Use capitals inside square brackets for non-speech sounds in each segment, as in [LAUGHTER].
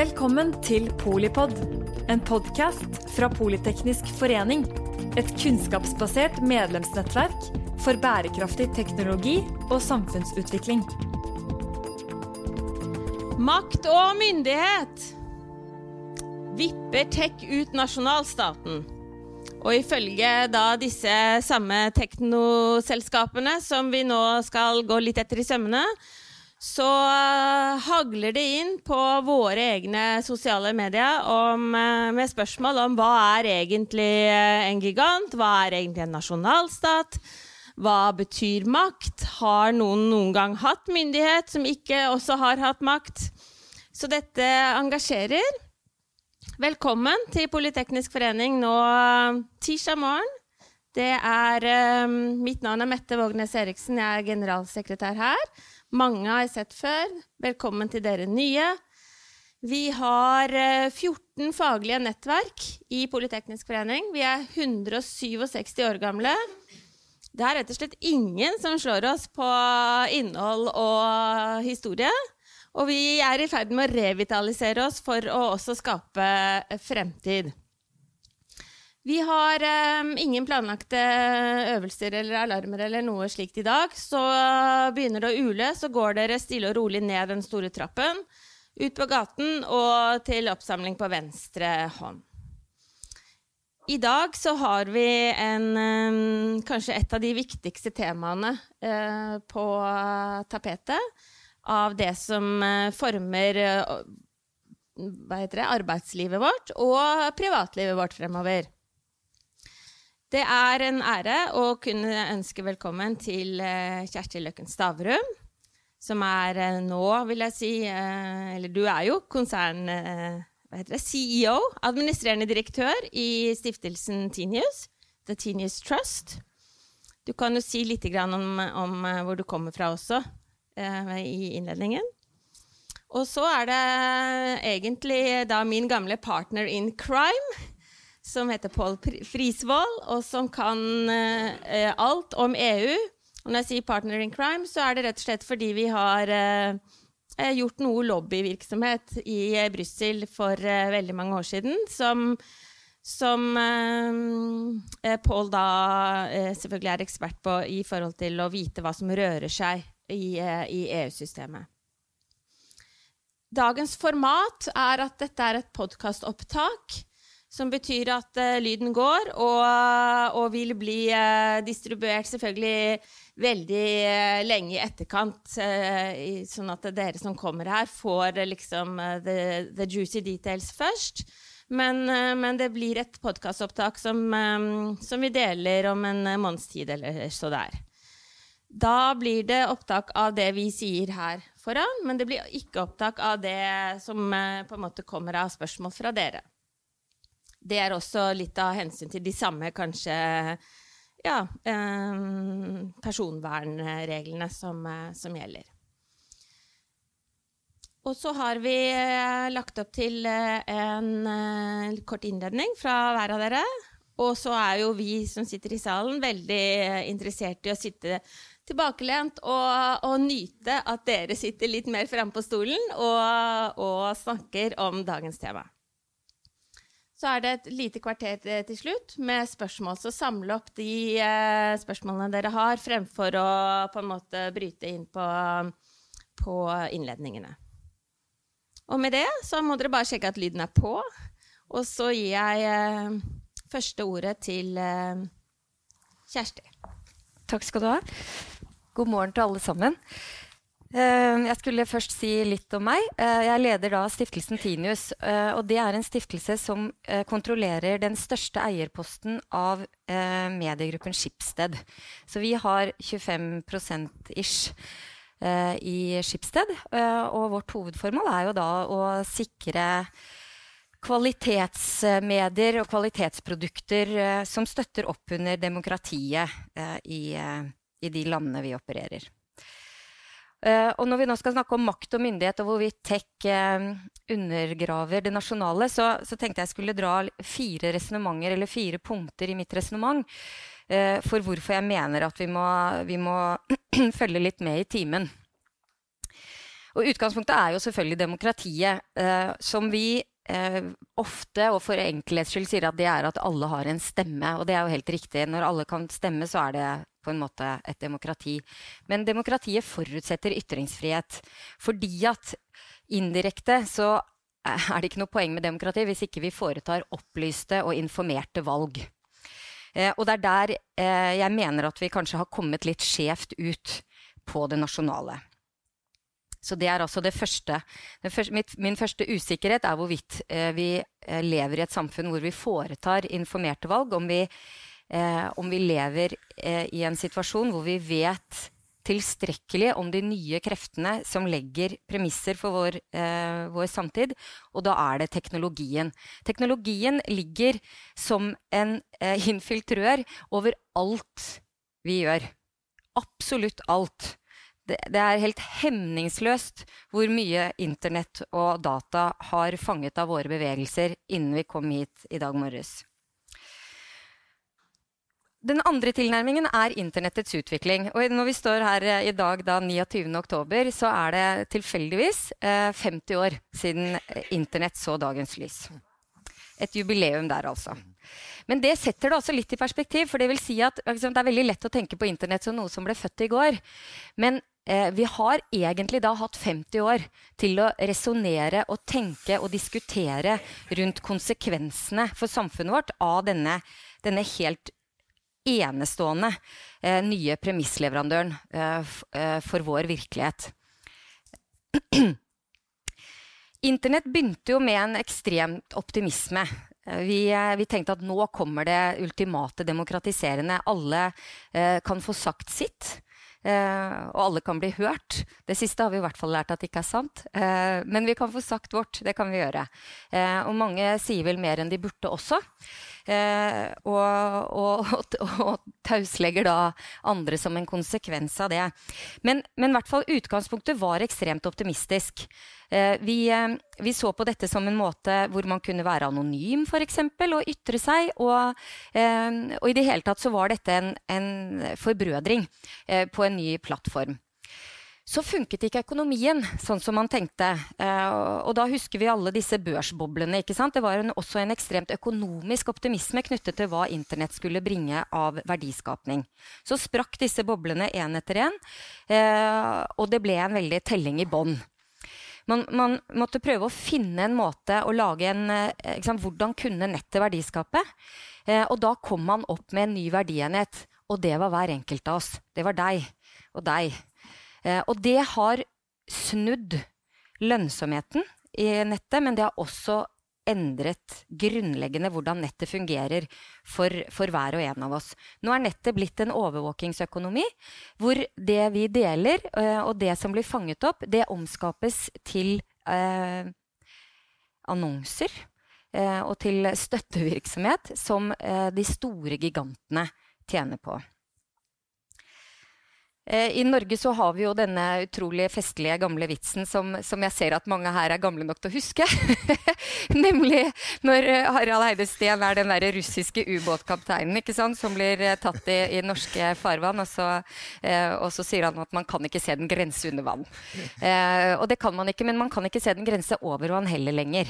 Velkommen til Polipod, en podkast fra Politeknisk forening. Et kunnskapsbasert medlemsnettverk for bærekraftig teknologi og samfunnsutvikling. Makt og myndighet vipper tech ut nasjonalstaten. Og ifølge da disse samme teknoselskapene som vi nå skal gå litt etter i sømmene, så uh, hagler det inn på våre egne sosiale medier om, uh, med spørsmål om hva er egentlig uh, en gigant, hva er egentlig en nasjonalstat, hva betyr makt, har noen noen gang hatt myndighet som ikke også har hatt makt? Så dette engasjerer. Velkommen til Politeknisk forening nå tirsdag morgen. Det er, mitt navn er Mette Vågnes Eriksen, jeg er generalsekretær her. Mange har jeg sett før. Velkommen til dere nye. Vi har 14 faglige nettverk i Politeknisk forening. Vi er 167 år gamle. Det er rett og slett ingen som slår oss på innhold og historie. Og vi er i ferd med å revitalisere oss for å også skape fremtid. Vi har um, ingen planlagte øvelser eller alarmer eller noe slikt i dag. Så begynner det å ule, så går dere stille og rolig ned den store trappen, ut på gaten og til oppsamling på venstre hånd. I dag så har vi en, um, kanskje et av de viktigste temaene uh, på tapetet av det som uh, former uh, det, arbeidslivet vårt og privatlivet vårt fremover. Det er en ære å kunne ønske velkommen til uh, Kjersti Løkken Stavrum, som er uh, nå, vil jeg si uh, Eller du er jo konsern... hva heter det? CEO, administrerende direktør i stiftelsen Tinius, The Tinius Trust. Du kan jo si litt om, om hvor du kommer fra også, i innledningen. Og så er det egentlig da min gamle partner in crime som heter Pål Frisvold, og som kan uh, alt om EU. Og når jeg sier 'partner in crime', så er det rett og slett fordi vi har uh, gjort noe lobbyvirksomhet i uh, Brussel for uh, veldig mange år siden, som, som Pål da selvfølgelig er ekspert på i forhold til å vite hva som rører seg i, i EU-systemet. Dagens format er at dette er et podkastopptak som betyr at uh, lyden går, og, og vil bli uh, distribuert selvfølgelig veldig uh, lenge i etterkant, i, sånn at dere som kommer her, får liksom the, the, juicy details først. Men, men det blir et podkastopptak som, um, som, vi deler om en måneds tid eller så der. Da blir det opptak av det vi sier her foran, men det blir ikke opptak av det som på en måte kommer av spørsmål fra dere det er også litt av hensyn til de samme kanskje ja, eh, personvernreglene som, eh, som, gjelder. Og så har vi eh, lagt opp til en kort innledning fra hver av dere. Og så er jo vi som sitter i salen, veldig interessert i å sitte tilbakelent og, og nyte at dere sitter litt mer framme på stolen og, og snakker om dagens tema. Så er det et lite kvarter til slutt med spørsmål. Så samle opp de eh, spørsmålene dere har, fremfor å på en måte bryte inn på, på innledningene. Og med det så må dere bare sjekke at lyden er på. Og så gir jeg eh, første ordet til eh, Kjersti. Takk skal du ha. God morgen til alle sammen. Eh, jeg skulle først si litt om meg. Eh, jeg leder da stiftelsen Tinius. Eh, og det er en stiftelse som kontrollerer den største eierposten av mediegruppen Skipsted. Så vi har 25% ish i Skipsted. Og vårt hovedformål er jo da å sikre kvalitetsmedier og kvalitetsprodukter som støtter opp under demokratiet i, i de landene vi opererer. Uh, og når vi nå skal snakke om makt og myndighet og hvorvidt tech uh, undergraver det nasjonale, så, så, tenkte jeg skulle dra fire resonnementer eller fire punkter i mitt resonnement uh, for hvorfor jeg mener at vi må, vi må [CLEARS THROAT] følge litt med i timen. Og utgangspunktet er jo selvfølgelig demokratiet, eh, som vi eh, ofte og for enkelhets skyld sier at det er at alle har en stemme. Og det er jo helt riktig. Når alle kan stemme, så er det på en måte et demokrati. Men demokratiet forutsetter ytringsfrihet. Fordi at indirekte så er det ikke noe poeng med demokrati hvis ikke vi foretar opplyste og informerte valg. Eh, og det er der eh, jeg mener at vi kanskje har kommet litt skjevt ut på det nasjonale. Så det er altså det første. Det første mitt, min første usikkerhet er hvorvidt eh, vi eh, lever i et samfunn hvor vi foretar informerte valg. Om vi, eh, om vi lever eh, i en situasjon hvor vi vet tilstrekkelig om de nye kreftene som legger premisser for vår, eh, vår, samtid. Og da er det teknologien. Teknologien ligger som en eh, [LAUGHS] innfylt rør over alt vi gjør. Absolutt alt det, det, er helt hemningsløst hvor mye internett og data har fanget av våre bevegelser innen vi kom hit i dag morges. Den andre tilnærmingen er internettets utvikling. Og når vi står her eh, i dag, da 29.10, så er det tilfeldigvis eh, 50 år siden eh, internett så dagens lys. Et jubileum der, altså. Men det setter det også litt i perspektiv. for Det vil si at liksom, det er veldig lett å tenke på internett som noe som ble født i går. Men Eh, vi har egentlig da hatt 50 år til å resonnere og tenke og diskutere rundt konsekvensene for samfunnet vårt av denne, denne helt enestående eh, nye premissleverandøren eh, eh for vår virkelighet. [CLEARS THROAT] Internett begynte jo med en ekstremt optimisme. Eh, vi, eh, vi, tenkte at nå kommer det ultimate demokratiserende. Alle eh, kan få sagt sitt. Eh, og alle kan bli hørt. Det siste har vi i hvert fall lært at det ikke er sant. Eh, men vi kan få sagt vårt. Det kan vi gjøre. Eh, og mange sier vel mer enn de burde også. Eh, og, og, [LAUGHS] og, og, tauslegger da andre som en konsekvens av det. Men, men hvert fall utgangspunktet var ekstremt optimistisk. Eh, vi, eh, vi, så på dette som en måte hvor man kunne være anonym eksempel, og ytre seg. Og, og, i det hele tatt så var dette en, en forbrødring på en ny plattform. Så funket ikke økonomien sånn som man tenkte. Eh, og da husker vi alle disse børsboblene. ikke sant? Det var en, også en ekstremt økonomisk optimisme knyttet til hva internett skulle bringe av verdiskapning. Så sprakk disse boblene én etter én, eh, og det ble en veldig telling i bånn. Man, man, måtte prøve å finne en måte å lage en eh, sant, Hvordan kunne nettet verdiskape? Og da kom man opp med en ny verdienhet. Og det var hver enkelt av oss. Det var deg og deg og det har snudd lønnsomheten i nettet, men det har også endret grunnleggende hvordan nettet fungerer for, for, hver og en av oss. Nå er nettet blitt en overvåkingsøkonomi, hvor det vi deler, uh, og det som blir fanget opp, det omskapes til eh, annonser eh, og til støttevirksomhet som de store gigantene tjener på. Eh, I Norge så har vi jo denne utrolig festlige, gamle vitsen som, som jeg ser at mange her er gamle nok til å huske. [LAUGHS] Nemlig når eh, Harald Eide Steen er den der russiske ubåtkapteinen ikke sant, som blir eh, tatt i, i norske farvann. Og så, eh, og så, sier han at man kan ikke se den grense under vann. Eh, og det kan man ikke, men man kan ikke se den grense over vann heller lenger.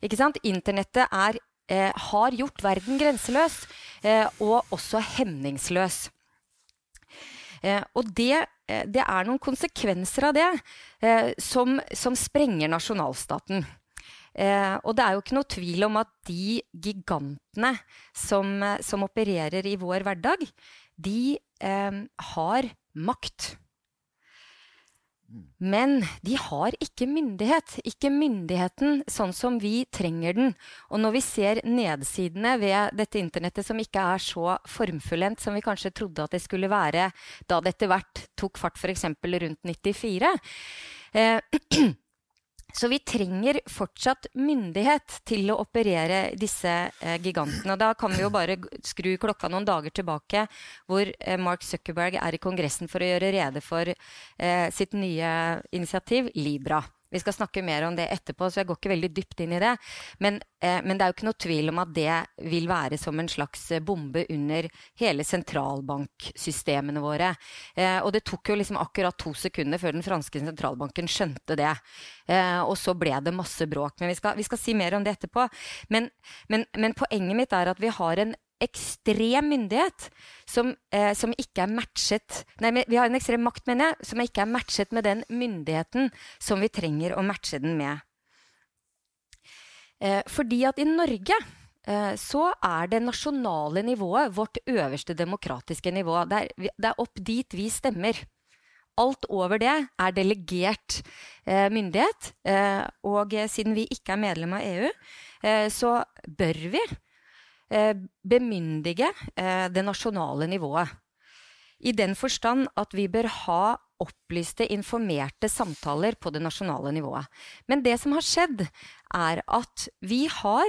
Ikke sant? Internettet er, eh, har gjort verden grenseløs, og også hemningsløs. Eh, og det, eh, det, er noen konsekvenser av det eh, som, som sprenger nasjonalstaten. Eh, og det er jo ikke noe tvil om at de gigantene som, som opererer i vår hverdag, de eh, har makt. Men de har ikke myndighet. Ikke myndigheten sånn som vi trenger den. Og når vi ser nedsidene ved dette internettet som ikke er så formfullendt som vi kanskje trodde at det skulle være da det etter hvert tok fart f.eks. rundt 94 eh, [CLEARS THROAT] Så vi trenger fortsatt myndighet til å operere disse eh, gigantene. Da kan vi jo bare skru klokka noen dager tilbake, hvor eh, Mark Zuckerberg er i Kongressen for å gjøre rede for eh, sitt nye initiativ, Libra. Vi skal snakke mer om det etterpå, så jeg går ikke veldig dypt inn i det. Men, eh, men, det er jo ikke noe tvil om at det vil være som en slags eh, bombe under hele sentralbanksystemene våre. Eh, og det tok jo liksom akkurat to sekunder før den franske sentralbanken skjønte det. Eh, og så ble det masse bråk. Men vi skal, vi skal si mer om det etterpå. Men, men, men poenget mitt er at vi har en ekstrem myndighet som, eh, som, ikke er matchet Nei, vi har en ekstrem makt, mener jeg, som ikke er matchet med den myndigheten som vi trenger å matche den med. Eh, fordi at i Norge eh, så er det nasjonale nivået vårt øverste demokratiske nivå. Det er, det er, opp dit vi stemmer. Alt over det er delegert eh, myndighet. Eh, og siden vi ikke er medlem av EU, eh, så bør vi bemyndige eh, det nasjonale nivået. I den forstand at vi bør ha opplyste, informerte samtaler på det nasjonale nivået. Men det som har skjedd, er at vi har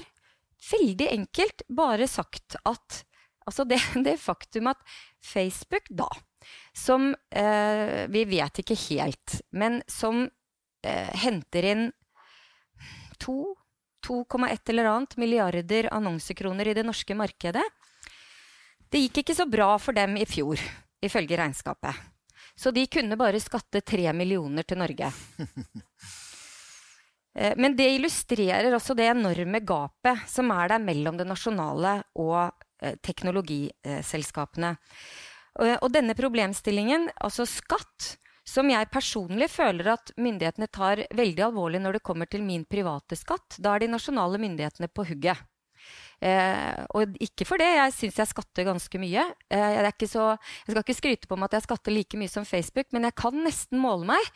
veldig enkelt bare sagt at Altså det, [LAUGHS] det faktum at Facebook, da, som eh, Vi vet ikke helt, men som eh, henter inn to 2,1 eller annet milliarder annonsekroner i det norske markedet. Det gikk ikke så bra for dem i fjor, ifølge regnskapet. Så de kunne bare skatte 3 millioner til Norge. [LAUGHS] Eh, men det illustrerer også det enorme gapet som er der mellom det nasjonale og eh, teknologiselskapene. Og denne problemstillingen, altså skatt, som jeg personlig føler at myndighetene tar veldig alvorlig når det kommer til min private skatt. Da er de nasjonale myndighetene på hugget. Eh, og ikke for det, jeg syns jeg skatter ganske mye. Eh, så, jeg skal ikke skryte på meg at jeg skatter like mye som Facebook, men jeg kan nesten måle meg.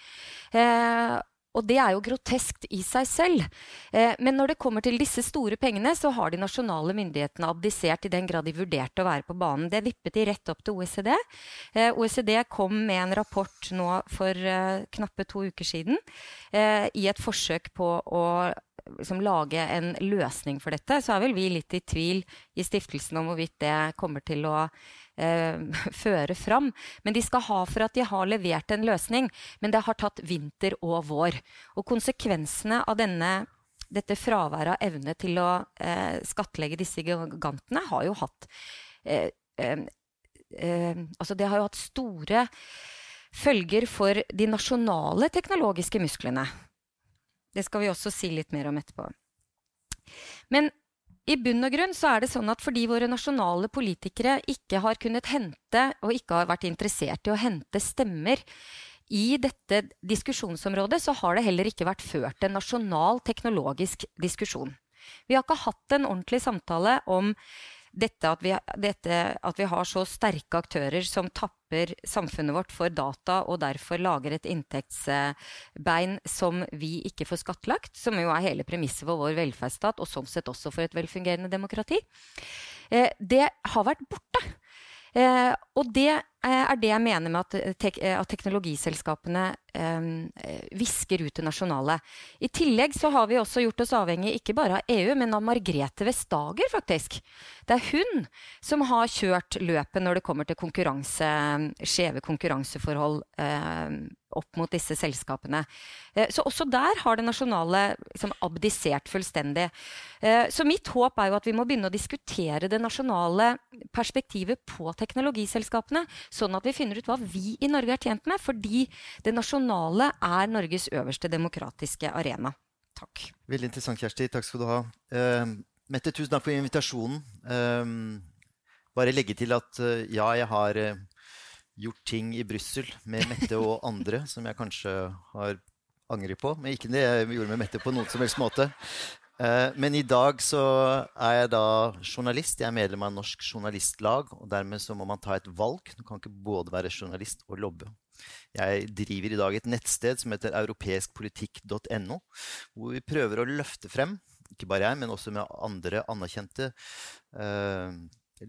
Eh, og det er jo groteskt i seg selv. Eh, men når det kommer til disse store pengene, så har de nasjonale myndighetene abdisert i den grad de vurderte å være på banen. Det vippet de rett opp til OECD. Eh, OECD kom med en rapport nå for eh, knappe to uker siden eh, i et forsøk på å liksom, lage en løsning for dette. Så er vel vi litt i tvil i stiftelsen om hvorvidt det kommer til å eh, [LAUGHS] føre fram. Men de skal ha for at de har levert en løsning. Men det har tatt vinter og vår. Og konsekvensene av denne dette fraværet av evne til å eh, skattlegge disse gigantene har jo hatt eh, eh, Altså, det har jo hatt store følger for de nasjonale teknologiske musklene. Det skal vi også si litt mer om etterpå. Men i bunn og grunn så er det sånn at fordi våre nasjonale politikere ikke har kunnet hente, og ikke har vært interessert i å hente stemmer i dette diskusjonsområdet, så har det heller ikke vært ført en nasjonal teknologisk diskusjon. Vi har ikke hatt en ordentlig samtale om dette at, vi, dette at vi har så sterke aktører som tapper samfunnet vårt for data og derfor lager et inntektsbein som vi ikke får skattlagt, som jo er hele premisset for vår velferdsstat, og sånn sett også for et velfungerende demokrati, eh, det har vært borte. Eh, og det eh, er det jeg mener med at, eh, tek at teknologiselskapene eh, visker ut det nasjonale. I tillegg så har vi også gjort oss avhengig ikke bare av EU, men av Margrethe Vestager, faktisk. Det er hun som har kjørt løpet når det kommer til konkurranse, skjeve konkurranseforhold eh, opp mot disse selskapene. Eh, så også der har det nasjonale liksom, abdisert fullstendig. Eh, så mitt håp er jo at vi må begynne å diskutere det nasjonale perspektivet på teknologiselskapene, sånn at vi finner ut hva vi i Norge er tjent med, fordi det nasjonale er Norges øverste demokratiske arena. Takk. Veldig interessant, Kjersti. Takk skal du ha. Uh, Mette, tusen takk for invitasjonen. Uh, bare legge til at uh, ja, jeg har gjort ting i Brussel med Mette og andre [LAUGHS] som jeg kanskje har angret på. Men ikke det jeg gjorde med Mette på noen som helst måte. Eh, men i dag så er jeg da journalist. Jeg er medlem av Norsk Journalistlag. Og dermed så må man ta et valg. Du kan ikke både være journalist og lobbe. Jeg driver i dag et nettsted som heter europeiskpolitikk.no, hvor vi prøver å løfte frem, ikke bare jeg, men også med andre anerkjente eh,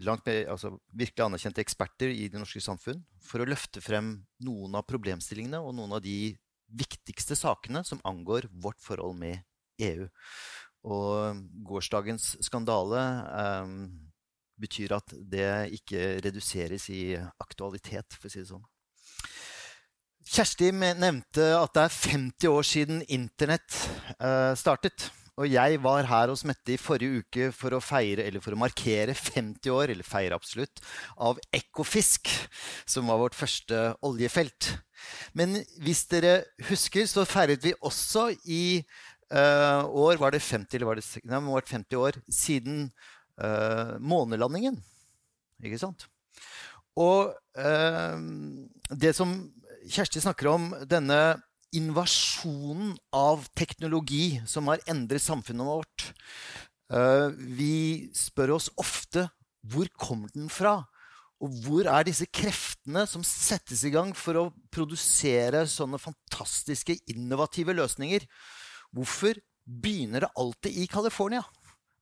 langt mer, altså, virkelig anerkjente eksperter i det norske samfunn for å løfte frem noen av problemstillingene og noen av de viktigste sakene som angår vårt forhold med EU. Og gårsdagens skandale um, betyr at det ikke reduseres i aktualitet, for å si det sånn. Kjersti nevnte at det er 50 år siden Internett uh, startet. Og jeg var her hos Mette i forrige uke for å feire, eller for å markere 50 år, eller feire absolutt, av Ekofisk, som var vårt første oljefelt. Men hvis dere husker, så feiret vi også i uh, år Var det 50 eller var det, nei, det var 50 år siden uh, månelandingen? Ikke sant? Og uh, det som Kjersti snakker om, denne invasjonen av teknologi som har endret samfunnet vårt. Eh, vi spør oss ofte hvor kommer den fra? Og hvor er disse kreftene som settes i gang for å produsere sånne fantastiske, innovative løsninger? Hvorfor begynner det alltid i California?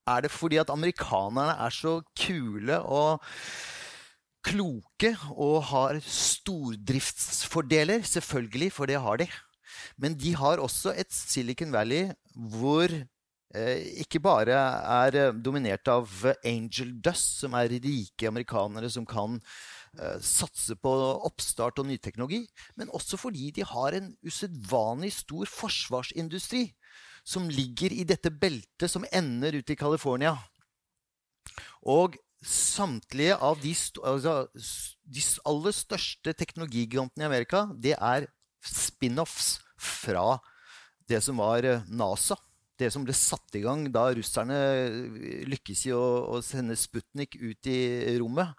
Er det fordi at amerikanerne er så kule og kloke og har stordriftsfordeler? Selvfølgelig, for det har de. Men de har også et Silicon Valley hvor eh, ikke bare er eh, dominert av angel dust, som er rike amerikanere som kan eh, satse på oppstart og nyteknologi, men også fordi de har en usedvanlig stor forsvarsindustri som ligger i dette beltet som ender ut i California. Og samtlige av de, altså, de aller største teknologigigantene i Amerika, det er spin-offs fra det som var eh, NASA. Det som ble satt i gang da russerne eh, lykkes i å, å sende Sputnik ut i rommet.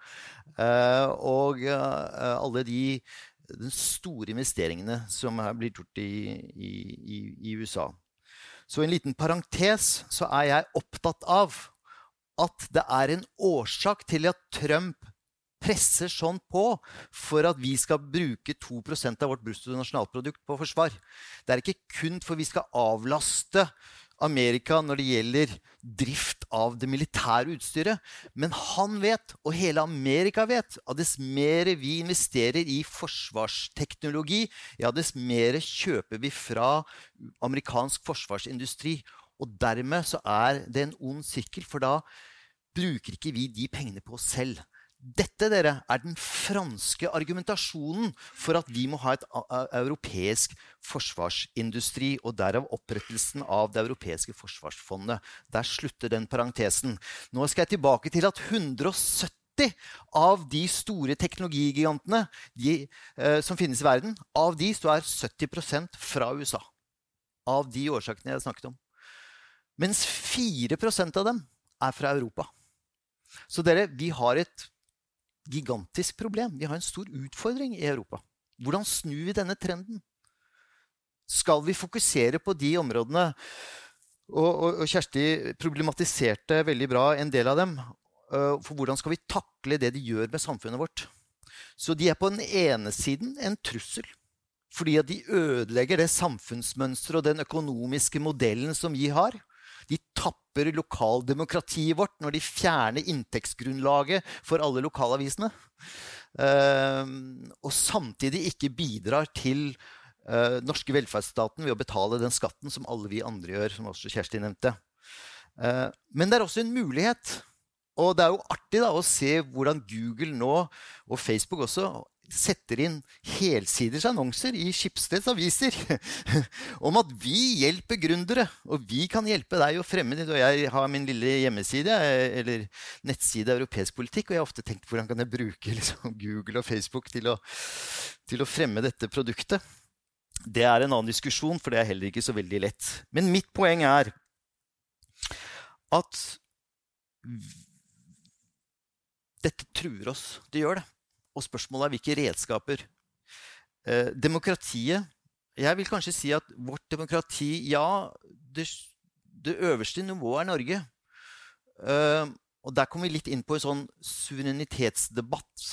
Eh, og eh, alle de, store investeringene som er blitt gjort i, i, i, i USA. Så en liten parentes så er jeg opptatt av at det er en årsak til at Trump presser sånn på for at vi skal bruke 2% av vårt bruttonasjonalprodukt på forsvar. Det er ikke kun for vi skal avlaste Amerika når det gjelder drift av det militære utstyret. Men han vet, og hele Amerika vet, at dess mer vi investerer i forsvarsteknologi, ja, dess mer kjøper vi fra amerikansk forsvarsindustri. Og dermed så er det en ond sirkel, for da bruker ikke vi de pengene på oss selv. Dette dere, er den franske argumentasjonen for at vi må ha et europeisk forsvarsindustri, og derav opprettelsen av det europeiske forsvarsfondet. Der slutter den parentesen. Nå skal jeg tilbake til at 170 av de store teknologigigantene de, eh, som finnes i verden, av de så er 70% fra USA. Av de årsakene jeg har snakket om. Mens 4% av dem er fra Europa. Så dere, vi har et gigantisk problem. Vi har en stor utfordring i Europa. Hvordan snur vi denne trenden? Skal vi fokusere på de områdene? Og, og, og Kjersti problematiserte veldig bra en del av dem. Uh, for hvordan skal vi takle det de gjør med samfunnet vårt? Så de er på den ene siden en trussel. Fordi at de ødelegger det samfunnsmønsteret og den økonomiske modellen som vi har. De tapper lokaldemokratiet vårt når de fjerner inntektsgrunnlaget for alle lokalavisene. Uh, og samtidig ikke bidrar til uh, norske velferdsstaten ved å betale den skatten som alle vi andre gjør, som også Kjersti nevnte. Uh, men det er også en mulighet. Og det er jo artig da, å se hvordan Google nå, og Facebook også, setter inn helsiders annonser i Skipsteds aviser [LAUGHS] om at vi hjelper gründere, og vi kan hjelpe deg å fremme ditt. Og jeg har min lille hjemmeside, eller nettside Europeisk politikk, og jeg har ofte tenkt hvordan kan jeg bruke [LAUGHS] liksom, Google og Facebook til å, til å fremme dette produktet. Det er en annen diskusjon, for det er heller ikke så veldig lett. Men mitt poeng er at dette truer oss. Det gjør det. Og spørsmålet er hvilke redskaper. Eh, demokratiet Jeg vil kanskje si at vårt demokrati Ja, det, det øverste nivået er Norge. Eh, og der kommer vi litt inn på en sånn suverenitetsdebatt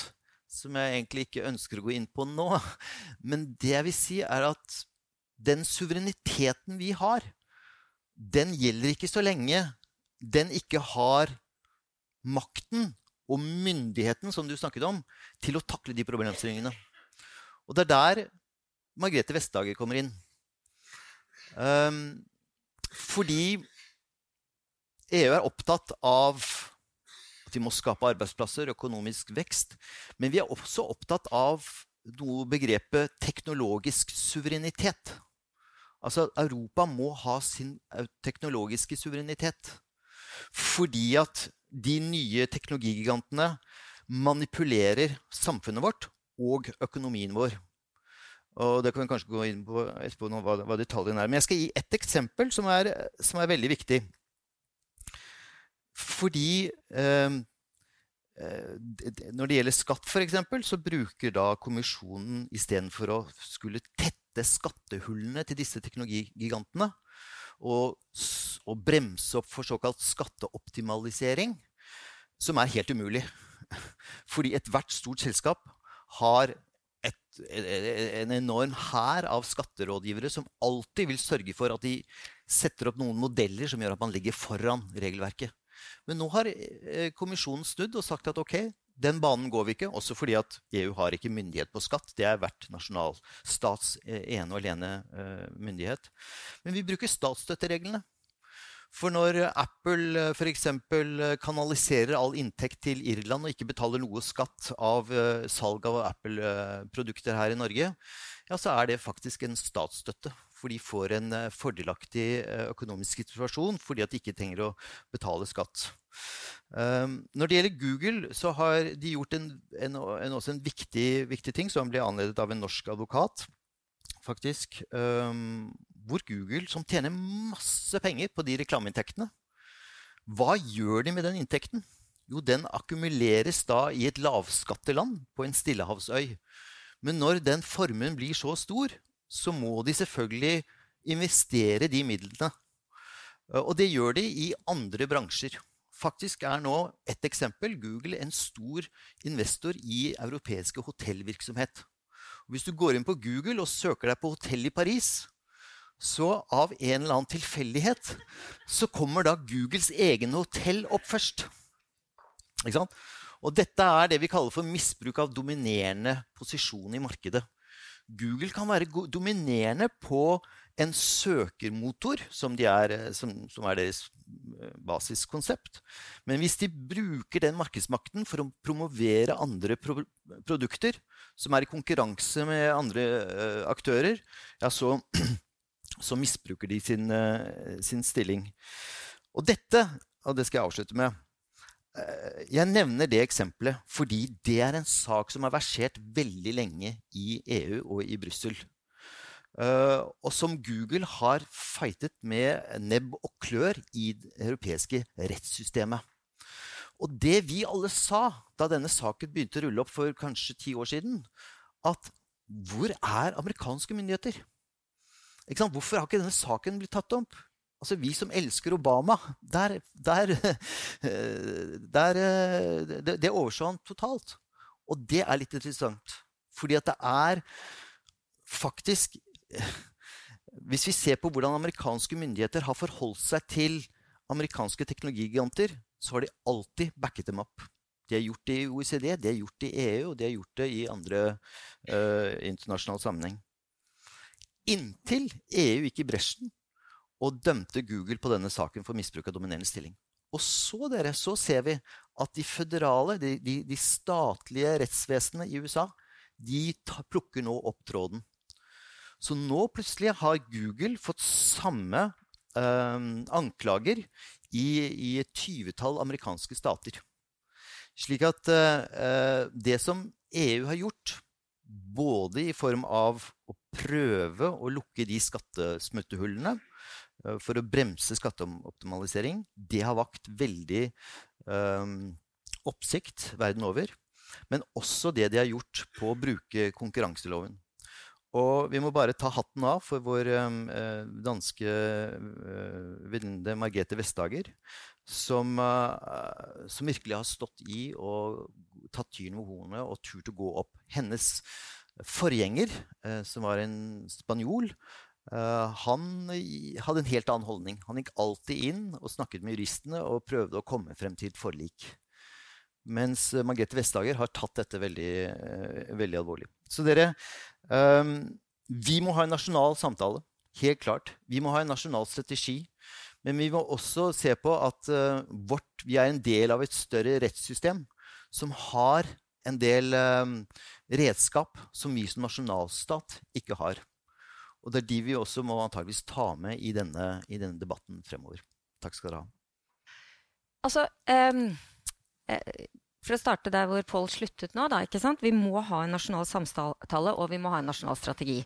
som jeg egentlig ikke ønsker å gå inn på nå. [LAUGHS] Men det jeg vil si, er at den suvereniteten vi har, den gjelder ikke så lenge den ikke har makten og myndigheten som du snakket om, til å takle de problemstillingene. Og det er der Margrethe Vestager kommer inn. Um, fordi EU er opptatt av at vi må skape arbeidsplasser, økonomisk vekst. Men vi er også opptatt av noe begrepet teknologisk suverenitet. Altså Europa må ha sin teknologiske suverenitet. Fordi at de nye teknologigigantene manipulerer samfunnet vårt og økonomien vår. Og det kan vi kanskje gå inn på etterpå hva, hva detaljene er. Men jeg skal gi ett eksempel som er, som er veldig viktig. Fordi eh, når det gjelder skatt, f.eks., så bruker da kommisjonen istedenfor å skulle tette skattehullene til disse teknologigigantene og, å bremse opp for såkalt skatteoptimalisering, som er helt umulig. [LAUGHS] Fordi ethvert stort selskap har et, en enorm hær av skatterådgivere som alltid vil sørge for at de setter opp noen modeller som gjør at man ligger foran regelverket. Men nå har eh, kommisjonen snudd og sagt at ok, den banen går vi ikke. Også fordi at EU har ikke myndighet på skatt. Det er hvert nasjonalstats eh, ene og alene uh, myndighet. Men vi bruker statsstøttereglene. For når Apple uh, f.eks. kanaliserer all inntekt til Irland og ikke betaler noe skatt av salg av Apple-produkter her i Norge, ja, så er det faktisk en statsstøtte for de får en eh, fordelaktig eh, økonomisk situasjon fordi at de ikke trenger å betale skatt. Um, når det gjelder Google, så har de gjort en, en, en, også en viktig, viktig, ting som ble anledet av en norsk advokat. faktisk, um, Hvor Google, som tjener masse penger på de reklameinntektene Hva gjør de med den inntekten? Jo, den akkumuleres da i et lavskatteland på en stillehavsøy. Men når den formuen blir så stor så må de selvfølgelig investere de midlene. Eh, og det gjør de i andre bransjer. Faktisk er nå et eksempel Google en stor investor i europeiske hotellvirksomhet. Hvis du går inn på Google og søker deg på hotell i Paris, så av en eller annen tilfeldighet så kommer da Googles egen hotell opp først. Og dette er det vi kaller for misbruk av dominerende posisjon i markedet. Google kan være dominerende på en søkermotor, som, de er, eh, som, som, er deres eh, basiskonsept. Men hvis de bruker den markedsmakten for å promovere andre pro produkter som er i konkurranse med andre uh, aktører, ja, så, [CLEARS THROAT] så, misbruker de sin, uh, sin stilling. Og dette, og det skal jeg avslutte med jeg nevner det eksempelet fordi det er en sak som har versert veldig lenge i EU og i Brussel. Uh, og som Google har fightet med nebb og klør i det europeiske rettssystemet. Og det vi alle sa da denne saken begynte å rulle opp for kanskje ti år siden, at hvor er amerikanske myndigheter? Hvorfor har ikke denne saken blitt tatt opp? Altså, vi som elsker Obama, der, der, [LAUGHS] der det, det overså han totalt. Og det er litt interessant. Fordi at det er faktisk [LAUGHS] Hvis vi ser på hvordan amerikanske myndigheter har forholdt seg til amerikanske teknologigiganter, så har de alltid backet dem opp. De har gjort det i OECD, de har gjort det i EU, og de har gjort det i andre uh, internasjonale sammenheng. Inntil EU gikk i bresjen og dømte Google på denne saken for misbruk av dominerende stilling. Og så, dere, så ser vi at de føderale, de, de, de statlige rettsvesenene i USA, de ta, plukker nå opp tråden. Så nå plutselig har Google fått samme eh, anklager i, et tyvetall amerikanske stater. Slik at eh, det som EU har gjort, både i form av å prøve å lukke de skattesmuttehullene Eh, for å bremse skatteoptimalisering, det har vakt veldig um, oppsikt verden over. Men også det de har gjort på å bruke konkurranseloven. Og vi må bare ta hatten av for vår um, danske uh, venninne Margrethe Vestager, som, uh, som, virkelig har stått i og tatt tyren ved hornet og turt å gå opp. Hennes forgjenger, uh, som var en spanjol, Uh, han hadde en helt annen holdning. Han gikk alltid inn og snakket med juristene og prøvde å komme frem til et forlik. Mens uh, Margrethe Vestager har tatt dette veldig, uh, veldig alvorlig. Så dere um, Vi må ha en nasjonal samtale. Helt klart. Vi må ha en nasjonal strategi. Men vi må også se på at vårt, vi er en del av et større rettssystem som har en del um, redskap som vi som nasjonalstat ikke har. Og det er de vi også må antageligvis ta med i denne, i denne debatten fremover. Takk skal dere ha. Altså, um, For å starte der hvor Pål sluttet nå. Da, vi må ha en nasjonal samtale, og vi må ha en nasjonal strategi.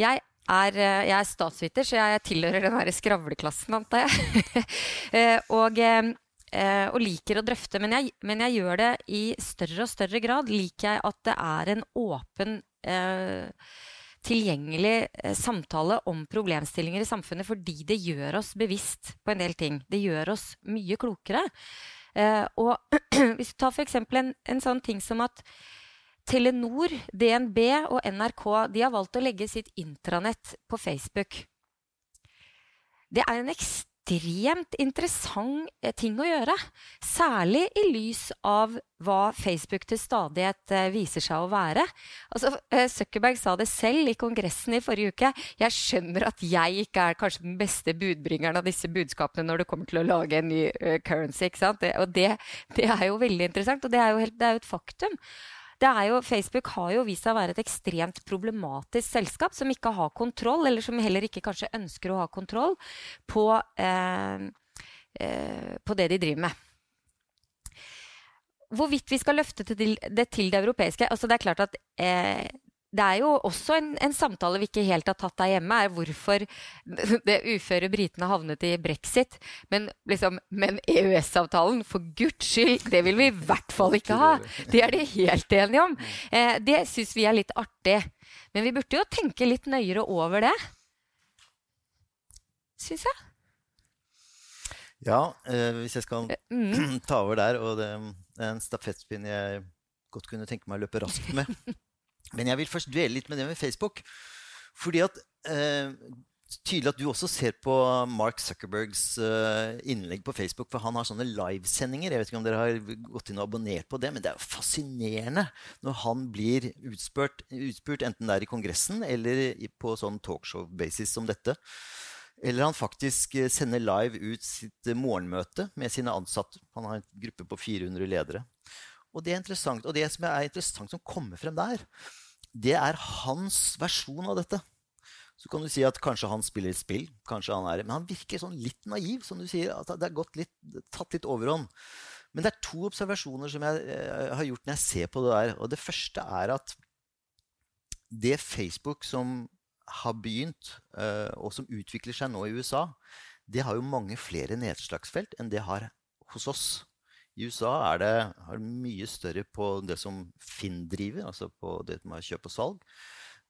Jeg er, eh, jeg er statsviter, så jeg tilhører den skravleklassen, antar jeg. [LAUGHS] Eh, og, og, liker å drøfte. Men jeg, men jeg, gjør det i større og større grad. Liker jeg at det er en åpen eh, tilgjengelig samtale om problemstillinger i samfunnet fordi det gjør oss bevisst på en del ting. Det gjør oss mye klokere. Eh, og [CLEARS THROAT] hvis du tar f.eks. En, en sånn ting som at Telenor, DNB og NRK de har valgt å legge sitt intranett på Facebook. Det er en ekstremt ekstremt interessant eh, ting å gjøre. Særlig i lys av hva Facebook til stadighet eh, viser seg å være. Altså, eh, Zuckerberg sa det selv i Kongressen i forrige uke. Jeg skjønner at jeg ikke er kanskje den beste budbringeren av disse budskapene når det kommer til å lage en ny currency. ikke sant? Og det, det, er jo veldig interessant, og det er jo, helt, det er jo et faktum jo, Facebook har jo vist seg å være et ekstremt problematisk selskap som ikke har kontroll, eller som heller ikke kanskje ønsker å ha kontroll på, eh, eh, på det de driver med. Hvorvidt vi skal løfte det til det, til det europeiske altså Det er klart at eh, det er jo også en, en, samtale vi ikke helt har tatt der hjemme, er hvorfor [LAUGHS] det uføre britene havnet i brexit. Men, liksom, men EØS-avtalen, for guds skyld, det vil vi i hvert fall ikke ha! Det er de helt enige om. Eh, det syns vi er litt artig. Men vi burde jo tenke litt nøyere over det. Syns jeg. Ja, eh, hvis jeg skal eh, mm. [CLEARS THROAT] ta over der, og det er en stafettspinn jeg godt kunne tenke meg å løpe raskt med [LAUGHS] Men jeg vil først dvele litt med det med Facebook. Fordi at eh, Tydelig at du også ser på Mark Zuckerbergs eh, innlegg på Facebook. For han har sånne livesendinger. Jeg vet ikke om dere har gått inn og abonnert på det, men det er jo fascinerende når han blir utspurt, utspurt enten det er i Kongressen eller på sånn talkshow-basis som dette. Eller han faktisk eh, sender live ut sitt morgenmøte med sine ansatte. Han har en gruppe på 400 ledere. Og det, er interessant, og det som er interessant som kommer frem der, det er hans versjon av dette. Så kan du si at kanskje han spiller et spill. kanskje han er, Men han virker sånn litt naiv. som du sier, at Det er litt, tatt litt overhånd. Men det er to observasjoner som jeg, eh, har gjort når jeg ser på det der. Og det første er at det Facebook som har begynt, eh, og som utvikler seg nå i USA, det har jo mange flere nedslagsfelt enn det har hos oss. I USA er det, er mye større på det som Finn driver, altså på det med kjøp og salg.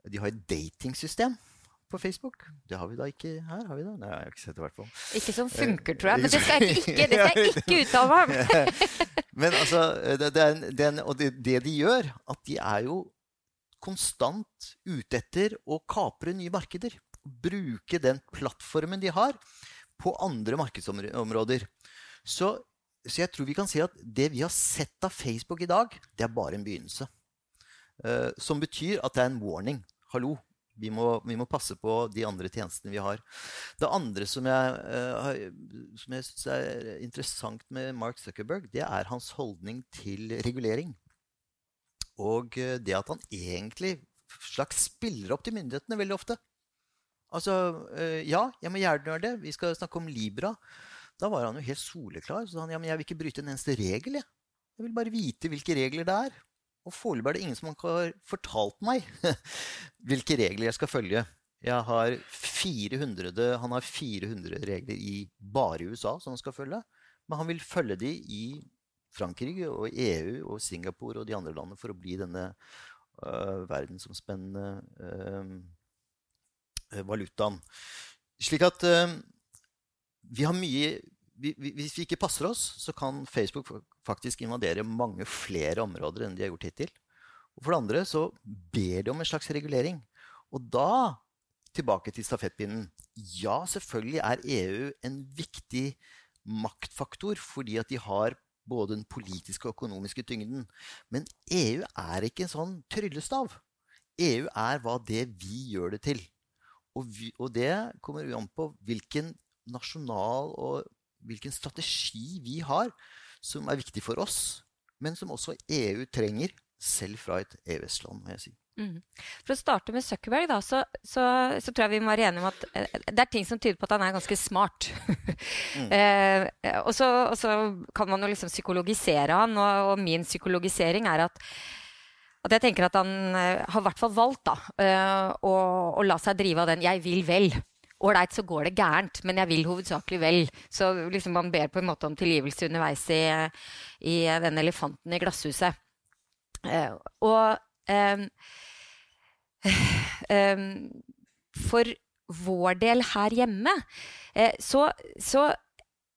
De har et datingsystem på Facebook. Det har vi da ikke her. har vi det? Nei, jeg har ikke sett det i hvert fall. Ikke som funker, tror jeg. Men det skal jeg ikke, det skal jeg ikke [LAUGHS] uttale meg [LAUGHS] Men altså, det, det, og det, det de gjør, at de er jo konstant ute etter å kapre nye markeder. Bruke den plattformen de har, på andre markedsområder. Så så jeg tror vi kan si at det vi har sett av Facebook i dag, det er bare en begynnelse. Uh, som betyr at det er en warning. Hallo, vi må, vi må, passe på de andre tjenestene vi har. Det andre som jeg, uh, som jeg syns er interessant med Mark Zuckerberg, det er hans holdning til regulering. Og uh, det at han egentlig slags spiller opp til myndighetene veldig ofte. Altså, ja, jeg må gjerne gjøre det. Vi skal snakke om Libra. Da var han jo helt soleklar. Så sa han ja, men jeg vil ikke bryte en eneste regel. Jeg, jeg vil bare vite hvilke regler det er. Og foreløpig er det ingen som har fortalt meg [LAUGHS] hvilke regler jeg skal følge. Jeg har 400, han har 400 regler i bare USA som han skal følge. Men han vil følge de i Frankrike og EU og Singapore og de andre landene for å bli denne uh, verdensomspennende uh, valutaen. Slik at uh, vi har mye Hvis vi ikke passer oss, så kan Facebook faktisk invadere mange flere områder enn de har gjort hittil. Og for det andre så ber de om en slags regulering. Og da tilbake til stafettpinnen. Ja, selvfølgelig er EU en viktig maktfaktor fordi at de har både den politiske og økonomiske tyngden. Men EU er ikke en sånn tryllestav. EU er hva det vi gjør det til. Og, vi, og det kommer an på hvilken nasjonal og hvilken strategi vi har som er viktig for oss, men som også EU trenger, selv fra et EØS-land, må jeg si. Mm. For å starte med Zuckerberg, da, så, så, så, tror jeg vi må være enige om at eh, det er ting som tyder på at han er ganske smart. mm. [LAUGHS] eh, og, så, og, så, kan man jo liksom psykologisere han, og, og min psykologisering er at, at jeg tenker at han uh, har i hvert fall valgt da, uh, å, å, la seg drive av den 'jeg vil vel'. Ålreit, så går det gærent, men jeg vil hovedsakelig vel. Så liksom man ber på en måte om tilgivelse underveis i, i den elefanten i glasshuset. Uh, og um, um, [SIGHS] For vår del her hjemme uh, så, så,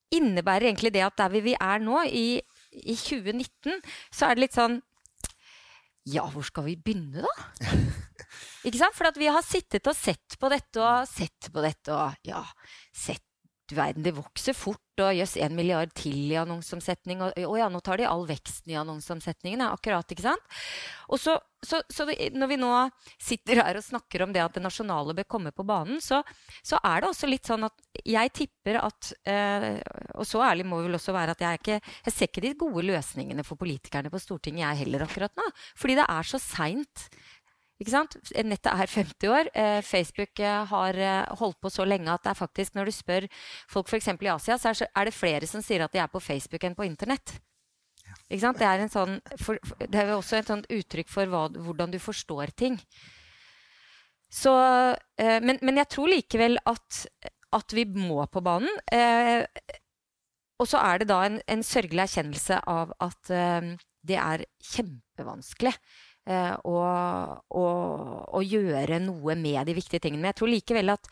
innebærer egentlig det at der vi er nå, i, i 2019, så er det litt sånn Ja, hvor skal vi begynne, da? Ikke sant? For vi har sittet og sett på dette og sett på dette og ja, sett du verden, det vokser fort, og jøss, en milliard til i annonseomsetning. Og, ja, nå tar de all veksten i annonseomsetningen. Akkurat, ikke sant? Og så, så, så, når vi nå sitter her og snakker om det at det nasjonale bør komme på banen, så, så er det også litt sånn at jeg tipper at eh, Og så ærlig må vel også være at jeg, ikke, jeg ser ikke de gode løsningene for politikerne på Stortinget, jeg heller, akkurat nå. Fordi det er så seint ikke sant? Nettet er 50 år. Eh, Facebook eh, har eh, holdt på så lenge at det er faktisk, når du spør folk f.eks. i Asia, så er det flere som sier at de er på Facebook enn på Internett. Ikke sant? Det er, en sånn, for, det er også et sånt uttrykk for hva, hvordan du forstår ting. Så, men, men, jeg tror likevel at, at, vi må på banen. Eh, og så er det da en, en sørgelig erkjennelse av at eh, det er kjempevanskelig eh, å, gjøre noe med de viktige tingene. Men jeg tror likevel at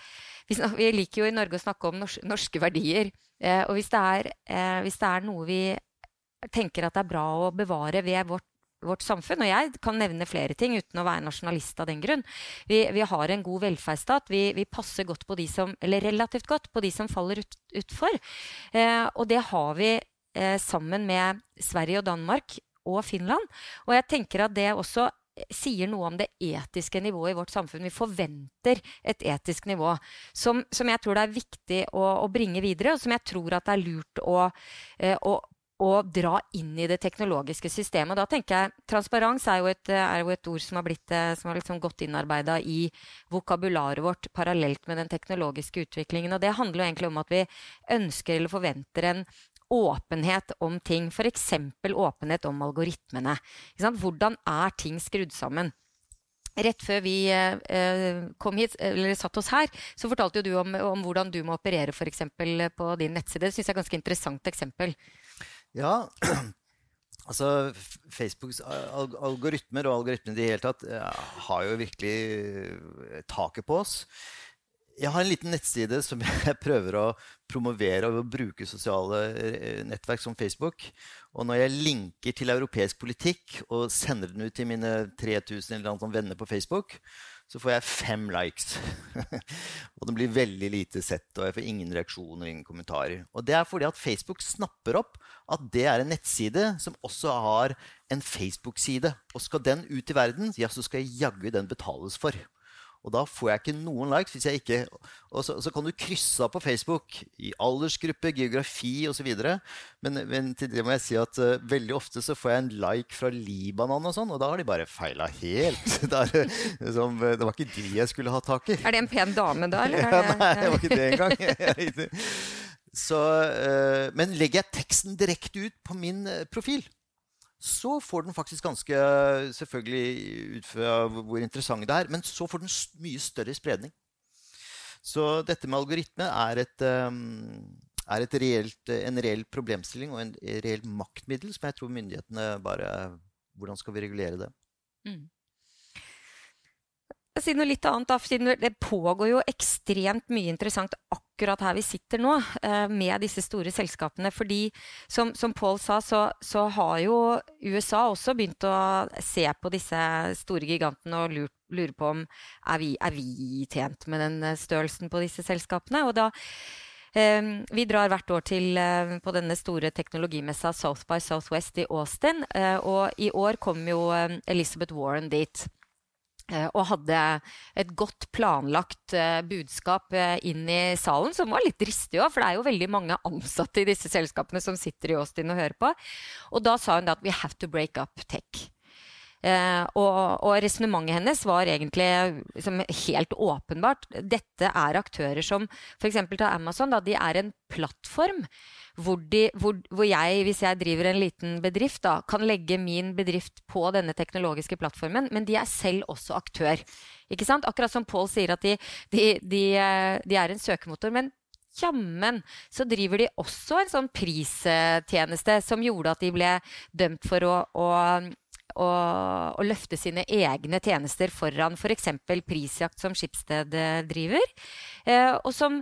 vi, vi liker jo i Norge å snakke om norske, norske verdier. Eh, og hvis det, er, eh, hvis det, er, noe vi tenker at det er bra å bevare ved vårt, vårt samfunn, og jeg kan nevne flere ting uten å være nasjonalist av den grunn. Vi, vi har en god velferdsstat. Vi, vi, passer godt på de som, eller relativt godt på de som faller ut, utfor. Eh, og det har vi sammen med Sverige og Danmark og Finland. Og jeg tenker at det også sier noe om det etiske nivået i vårt samfunn. Vi forventer et etisk nivå som, som jeg tror det er viktig å, å, bringe videre, og som jeg tror at det er lurt å, eh, å, å dra inn i det teknologiske systemet. Da tenker jeg, Transparens er jo et, er jo et ord som har, eh, som har liksom gått innarbeida i vokabularet vårt parallelt med den teknologiske utviklingen. og Det handler jo egentlig om at vi ønsker eller forventer en åpenhet om ting. F.eks. åpenhet om algoritmene. Hvordan er ting skrudd sammen? Rett før vi eh, kom hit, satt oss her, så fortalte du om, om hvordan du må operere for på din nettside. Det syns jeg er et ganske interessant eksempel. Ja, [CLEARS THROAT] altså Facebooks algoritmer og algoritmene i det hele tatt har jo virkelig taket på oss jeg har en liten nettside som [LAUGHS] jeg prøver å promovere og bruke sosiale eh, nettverk som Facebook. Og når jeg linker til europeisk politikk og sender den ut til mine 3000 eller annet venner på Facebook, så får jeg fem likes. [LAUGHS] og den blir veldig lite sett, og jeg får ingen reaksjoner ingen kommentarer. Og det er fordi at Facebook snapper opp at det er en nettside som også har en Facebook-side. Og skal den ut i verden, ja, så skal jaggu den betales for. Og da får jeg ikke noen likes. hvis jeg ikke... Og så, så kan du krysse av på Facebook i aldersgruppe, geografi osv. Men, men til det må jeg si at uh, veldig ofte så får jeg en like fra Libanon, og sånn, og da har de bare feila helt. [LAUGHS] det, er, liksom, det, var ikke de jeg skulle ha tak i. Er det en pen dame da, eller? [LAUGHS] Ja, nei, det var ikke det engang. [LAUGHS] så, uh, men legger jeg teksten direkte ut på min profil, så får den faktisk ganske Selvfølgelig ut fra hvor interessant det er, men så får den mye større spredning. Så dette med algoritme er, et, um, er et reelt, en reell problemstilling og en reell maktmiddel som jeg tror myndighetene bare Hvordan skal vi regulere det? Mm si noe litt annet, da, det pågår jo ekstremt mye interessant akkurat her vi sitter nå, eh, med disse store selskapene. Fordi, som, som Paul sa, så, så, har jo USA også begynt å se på disse store gigantene og lurt, lurer på om er vi, er vi tjent med den eh, størrelsen på disse selskapene. Og da eh, vi drar hvert år til, på denne store teknologimessa South by Southwest i Austin. og i år kom jo Elizabeth Warren dit. Eh, og hadde et godt planlagt uh, budskap uh, inn i salen, som var litt dristig òg, for det er jo veldig mange ansatte i disse selskapene som sitter i Austin og hører på. Og da sa hun at we have to break up tech. Eh, og og resonnementet hennes var egentlig liksom, helt åpenbart. Dette er aktører som f.eks. til Amazon. Da, de er en plattform hvor, de, hvor, hvor, jeg, hvis jeg driver en liten bedrift, da, kan legge min bedrift på denne teknologiske plattformen, men de er selv også aktør. Ikke sant? Akkurat som Paul sier at de, de, de, eh, de er en søkemotor. Men jammen så driver de også en sånn pristjeneste som gjorde at de ble dømt for å, å å, å, løfte sine egne tjenester foran f.eks. For prisjakt, som Skipsted driver. Eh, og som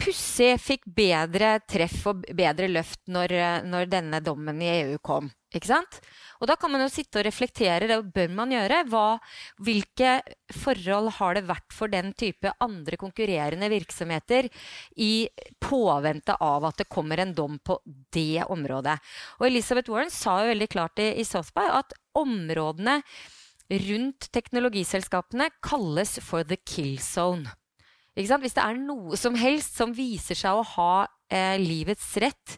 pussig fikk bedre treff og bedre løft når, når denne dommen i EU kom. Ikke sant? Og da kan man jo sitte og reflektere, det bør man gjøre. Hva, hvilke forhold har det vært for den type andre konkurrerende virksomheter i påvente av at det kommer en dom på det området? Og Elizabeth Warren sa jo veldig klart i, i South at områdene rundt teknologiselskapene kalles for the kill zone. Hvis det er noe som helst som viser seg å ha eh, livets rett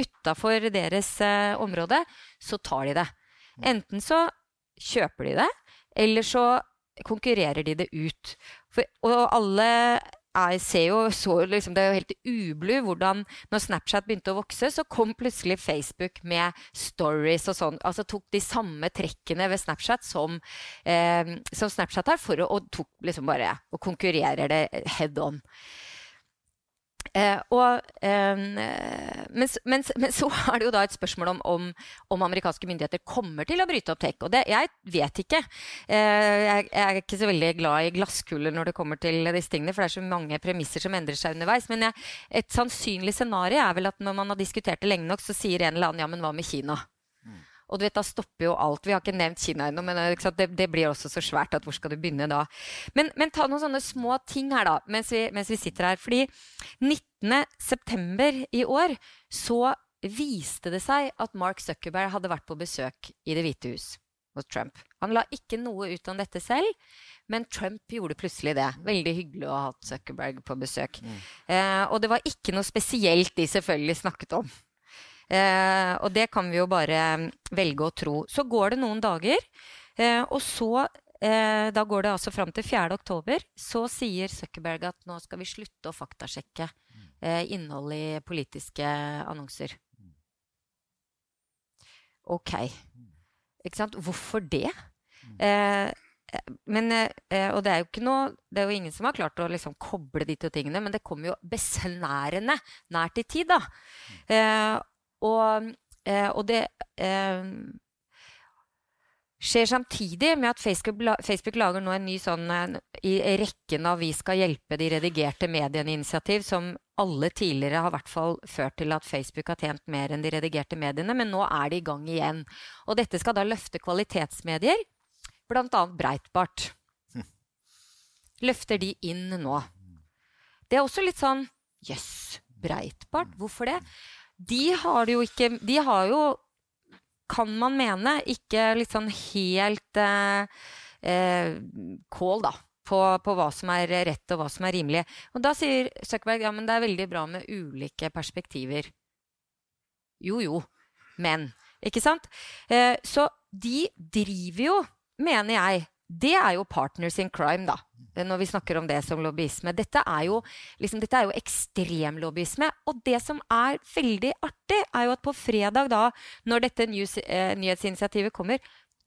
utafor deres eh, område, så tar de det. Enten så kjøper de det, eller så konkurrerer de det ut. For, og alle jeg ser jo så liksom, Det er jo helt ublu hvordan når Snapchat begynte å vokse, så kom plutselig Facebook med stories og sånn. Altså tok de samme trekkene ved Snapchat som, eh, som Snapchat har, for å, og tok liksom bare og konkurrerer det head on. Eh, og, eh, men, men, [LAUGHS] men, så er det jo da et spørsmål om, om, om, amerikanske myndigheter kommer til å bryte opp tech. Og det, jeg vet ikke. Eh, jeg, jeg, er ikke så veldig glad i glasskuler når det kommer til disse tingene, for det er så mange premisser som endrer seg underveis. Men jeg, et sannsynlig scenario er vel at når man har diskutert det lenge nok, så sier en eller annen ja, men hva med Kina? Og du vet, da stopper jo alt. Vi har ikke nevnt Kina ennå, men det, det, blir også så svært at hvor skal du begynne da? Men, men ta noen sånne små ting her, da, mens vi, mens vi sitter her. Fordi 19.9. i år så viste det seg at Mark Zuckerberg hadde vært på besøk i Det hvite hus hos Trump. Han la ikke noe ut om dette selv, men Trump gjorde plutselig det. Veldig hyggelig å ha hatt Zuckerberg på besøk. Mm. Eh, og det var ikke noe spesielt de selvfølgelig snakket om. Eh, og det kan vi jo bare mm, velge å tro. Så går det noen dager, eh, og så eh, Da går det altså fram til 4. oktober. Så sier Zuckerberg at nå skal vi slutte å faktasjekke eh, innholdet i politiske annonser. OK. Ikke sant? Hvorfor det? Eh, men, eh, og det er jo ikke noe Det er jo ingen som har klart å liksom koble de to tingene, men det kommer jo besnærende nært i tid, da. Og, eh, og det eh, skjer samtidig med at Facebook, Facebook, lager nå en ny sånn eh, i rekken av 'Vi skal hjelpe de redigerte mediene'-initiativ, som alle tidligere har hvert fall ført til at Facebook har tjent mer enn de redigerte mediene, men nå er de i gang igjen. Og dette skal da løfte kvalitetsmedier, bl.a. Breitbart. Løfter de inn nå. Det er også litt sånn Jøss, yes, Breitbart? Hvorfor det? De har jo ikke De har jo, kan man mene, ikke litt sånn helt eh, eh, kål, da. På, på, hva som er rett og hva som er rimelig. Og da sier Zuckerberg ja, men det er veldig bra med ulike perspektiver. Jo, jo. Men. Ikke sant? Eh, så de driver jo, mener jeg Det er jo partners in crime, da når vi snakker om det som lobbyisme. Dette er jo, liksom, dette jo ekstrem lobbyisme. Og det som er veldig artig, er jo at på fredag, da, når dette news, eh, nyhetsinitiativet kommer,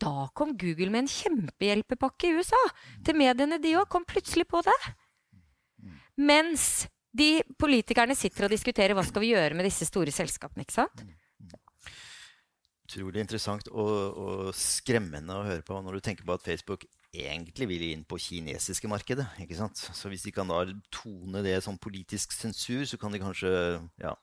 da kom Google med en kjempehjelpepakke i USA til mediene. De òg kom plutselig på det. Mens de politikerne sitter og diskuterer hva skal vi gjøre med disse store selskapene. ikke sant? Utrolig interessant og, og, skremmende å høre på når du tenker på at Facebook egentlig vil inn på kinesiske markedet. ikke sant? Så hvis de kan da tone det som politisk sensur, så kan de kanskje ja.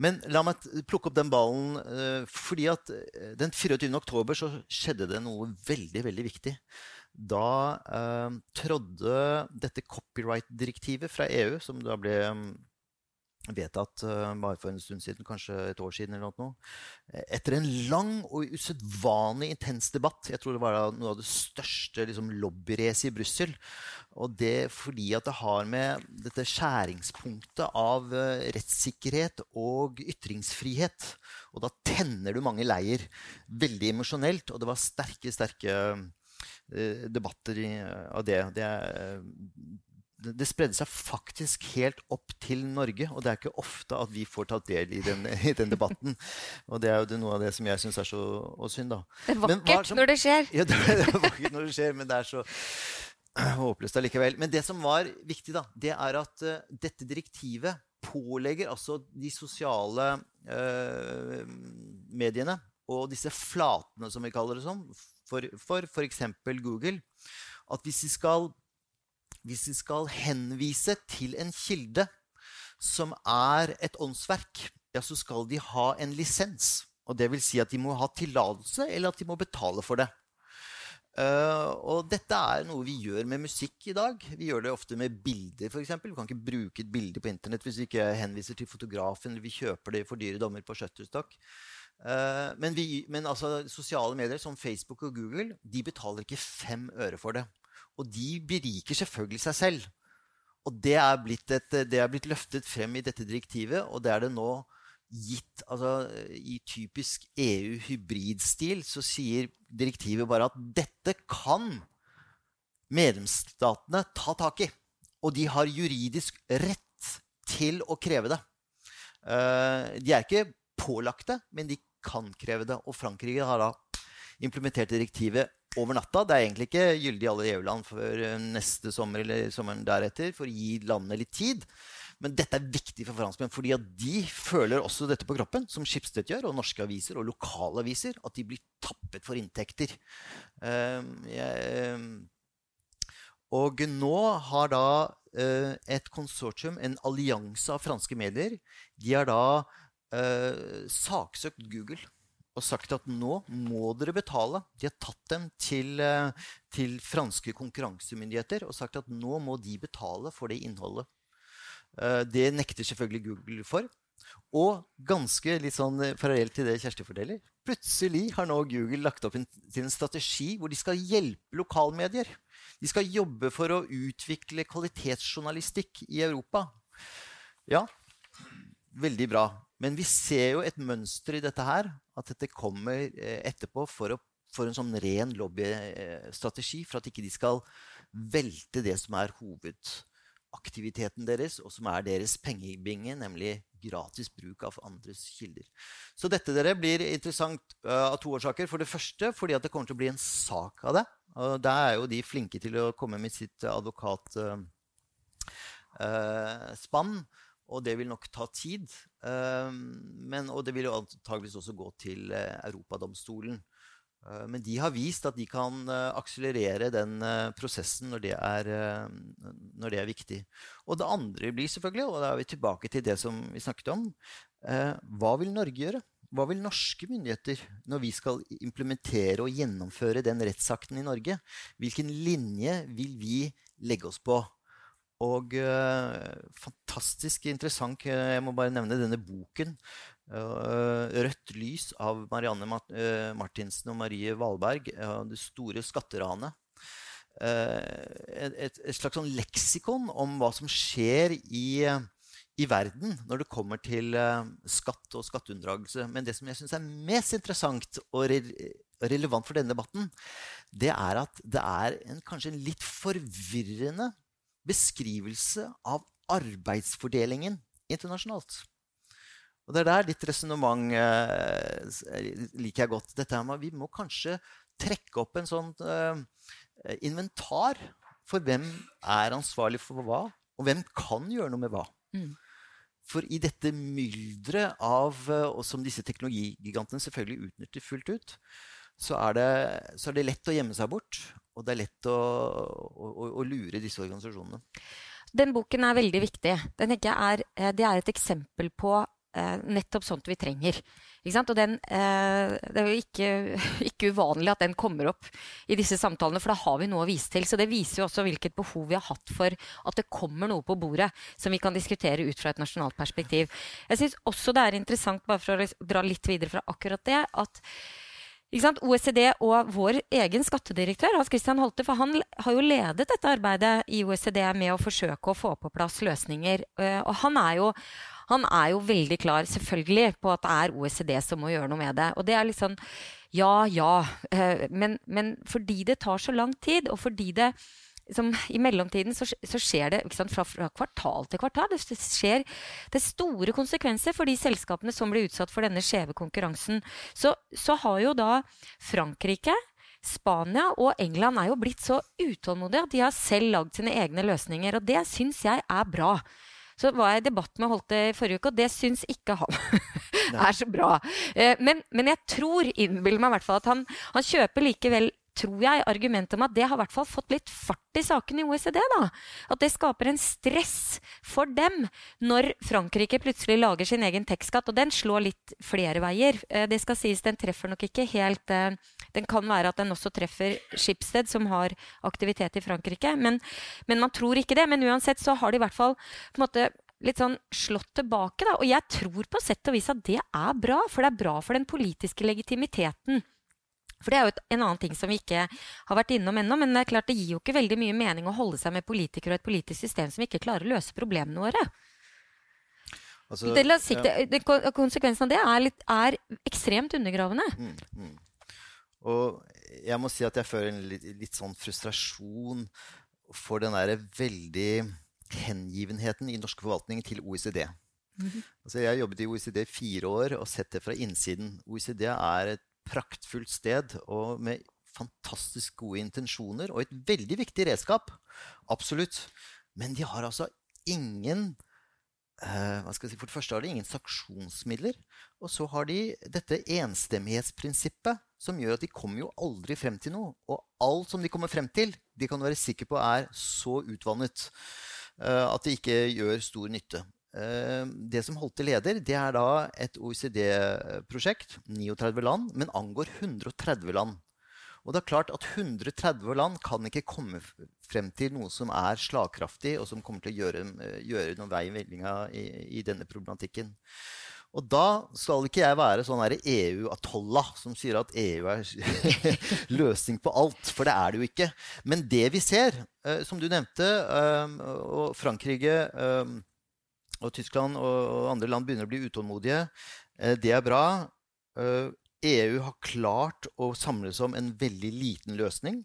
Men la meg plukke opp den ballen. Eh, fordi at eh, Den 24. oktober så skjedde det noe veldig veldig viktig. Da eh, trådde dette copyright-direktivet fra EU, som da ble vedtatt uh, bare for en stund siden, kanskje et år siden. eller noe. Etter en lang og usedvanlig intens debatt Jeg tror det var noe av det største liksom, lobbyracet i Brussel. Og det fordi at det har med dette skjæringspunktet av uh, rettssikkerhet og ytringsfrihet Og da tenner du mange leir. Veldig emosjonelt. Og det var sterke, sterke debatter av det. Det, det spredde seg faktisk helt opp til Norge. Og det er ikke ofte at vi får tatt del i den, i den debatten. Og det er jo det, noe av det som jeg syns er så synd, da. Det er vakkert som, når det skjer. Ja, det det er vakkert når det skjer, men det er så håpløst allikevel. Men det som var viktig, da, det er at uh, dette direktivet pålegger altså de sosiale uh, mediene og disse flatene, som vi kaller det sånn, for f.eks. Google, at hvis de, skal, hvis de skal henvise til en kilde som er et åndsverk, ja, så skal de ha en lisens. Og det vil si at de må ha tillatelse, eller at de må betale for det. Uh, og dette er noe vi gjør med musikk i dag. Vi gjør det ofte med bilder. Eksempel. vi kan ikke bruke et bilde på Internett hvis vi ikke henviser til fotografen eller vi kjøper det for dyre dommer på Shutterstock. Uh, men, vi, men altså, sosiale medier som Facebook og Google de betaler ikke fem øre for det. Og de beriker selvfølgelig seg selv. Og det er et, det er blitt løftet frem i dette direktivet, og det er det nå gitt altså, I typisk EU-hybridstil så sier direktivet bare at dette kan medlemsstatene ta tak i. Og de har juridisk rett til å kreve det. Uh, de er ikke pålagte, men de kan kreve det. Og Frankrike har da implementert direktivet over natta. Det er egentlig ikke gyldig i alle EU-land før neste sommer eller sommeren deretter, for å gi landene litt tid. Men dette er viktig for franskmenn, fordi at de føler også dette på kroppen, som Schibsted gjør, og norske aviser og lokale aviser, at de blir tappet for inntekter. Uh, og nå har da uh, et konsortium, en allianse av franske medier, de har da saksøkt Google og sagt at nå må dere betale. De har tatt dem til, til franske konkurransemyndigheter og sagt at nå må de betale for det innholdet. Eh, det nekter selvfølgelig Google for. Og ganske litt sånn eh, parallelt til det Kjersti forteller, plutselig har nå Google lagt opp til en strategi hvor de skal hjelpe lokalmedier. De skal jobbe for å utvikle kvalitetsjournalistikk i Europa. Ja, veldig bra. Men vi ser jo et mønster i dette her. At dette kommer eh, etterpå for, å, for en sånn ren lobbystrategi. For at ikke de skal velte det som er hovedaktiviteten deres, og som er deres pengebinge, nemlig gratis bruk av andres kilder. Så dette dere blir interessant uh, av to årsaker. For det første fordi det kommer til å bli en sak av det. Og der er jo de flinke til å komme med sitt advokatspann. Uh, uh, og det vil nok ta tid. Men, og det vil jo antageligvis også gå til Europadomstolen. Eh, men de har vist at de kan eh, akselerere den eh, prosessen når det, er, når det, er, viktig. Og det andre blir selvfølgelig, og da er vi tilbake til det som vi snakket om, hva vil Norge gjøre? Hva vil norske myndigheter når vi skal implementere og gjennomføre den rettsakten i Norge? Hvilken linje vil vi legge oss på? Og fantastisk interessant, jeg må bare nevne denne boken Uh, rødt lys av Marianne eh, Martinsen og Marie Valberg. Det store skatteranet. Eh, et, et, slags sånn leksikon om hva som skjer i, i verden når det kommer til skatt og skatteunndragelse. Men det som jeg syns er mest interessant og re relevant for denne debatten, det er at det er en, kanskje en litt forvirrende beskrivelse av arbeidsfordelingen internasjonalt. Og det er der ditt resonnement eh, liker jeg godt. Dette med Vi må kanskje trekke opp en sånn eh, inventar for hvem er ansvarlig for hva, og hvem kan gjøre noe med hva. Mm. For i dette mylderet av eh, og som disse teknologigigantene selvfølgelig utnytter fullt ut, så er, det, så er, det, lett å gjemme seg bort. Og det er lett å, å, å lure disse organisasjonene. Den boken er veldig viktig. Den er, eh, det er et eksempel på eh, nettopp sånt vi trenger. Og den, eh, det er jo ikke, [LAUGHS] ikke, uvanlig at den kommer opp i disse samtalene, for da har vi noe å vise til. Så det viser jo også hvilket behov vi har hatt for at det kommer noe på bordet som vi kan diskutere ut fra et nasjonalt perspektiv. Jeg syns også det er interessant, bare for å dra litt videre fra akkurat det, at OECD og vår egen skattedirektør Hans Christian Holte, for han har jo ledet dette arbeidet i OECD med å forsøke å få på plass løsninger. Eh, og han er jo han er jo veldig klar selvfølgelig på at det er OECD som må gjøre noe med det. Og det er sånn ja, ja. Eh, men, men fordi det tar så lang tid, og fordi det som, I mellomtiden så, så skjer det sant, fra, fra, kvartal til kvartal. Det, skjer det store konsekvenser for de selskapene som blir utsatt for denne skjeve konkurransen. Så, så har jo da Frankrike Spania og England er jo blitt så utålmodige at de har selv lagd sine egne løsninger. Og det syns jeg er bra. Så var jeg i debatt med Holte i forrige uke, og det syns ikke han [LAUGHS] er så bra. Eh, men, men jeg tror, innbiller meg i hvert fall, at han, han kjøper likevel tror jeg, argumentet om at det har hvert fall fått litt fart i saken i OECD. da. At det skaper en stress for dem når Frankrike plutselig lager sin egen tekstskatt. Og den slår litt flere veier. Eh, det skal sies, den treffer nok ikke helt eh, Den kan være at den også treffer Schibsted, som har aktivitet i Frankrike. Men, men man tror ikke det. Men uansett så har de i hvert fall på en måte litt sånn slått tilbake. Da. Og jeg tror på sett og vis at det er bra, for det er bra for den politiske legitimiteten. For det er jo en annen ting som vi ikke har vært innom ennå. Men det er klart det gir jo ikke veldig mye mening å holde seg med politikere og et politisk system som ikke klarer å løse problemene våre. Altså, det, sikte, ja. det, konsekvensen av det er, litt, er ekstremt undergravende. Mm, mm. Og jeg må si at jeg føler en litt, litt sånn frustrasjon for den derre veldig hengivenheten i norsk forvaltning til OECD. Mm -hmm. altså, jeg har jobbet i OECD i fire år og sett det fra innsiden. OECD er et praktfullt sted og med fantastisk gode intensjoner og et veldig viktig redskap. Absolutt. Men de har altså ingen uh, hva skal jeg si, For det første har de ingen sanksjonsmidler. Og så har de dette enstemmighetsprinsippet som gjør at de kommer jo aldri frem til noe. Og alt som de kommer frem til, de kan være sikre på er så utvannet uh, at det ikke gjør stor nytte. Eh, det som holdt til leder, det er da et OECD-prosjekt, 39 land, men angår 130 land. Og det er klart at 130 land kan ikke komme frem til noe som er slagkraftig, og som kommer til å gjøre, eh, gjøre noen vei i vellinga i, denne problematikken. Og da skal ikke jeg være sånn EU-atolla som sier at EU er [LAUGHS] løsning på alt. For det er det jo ikke. Men det vi ser, eh, som du nevnte, og Frankrike og Tyskland og andre land begynner å bli utålmodige. Eh, det er bra. EU eh, e har klart å samles om en veldig liten løsning.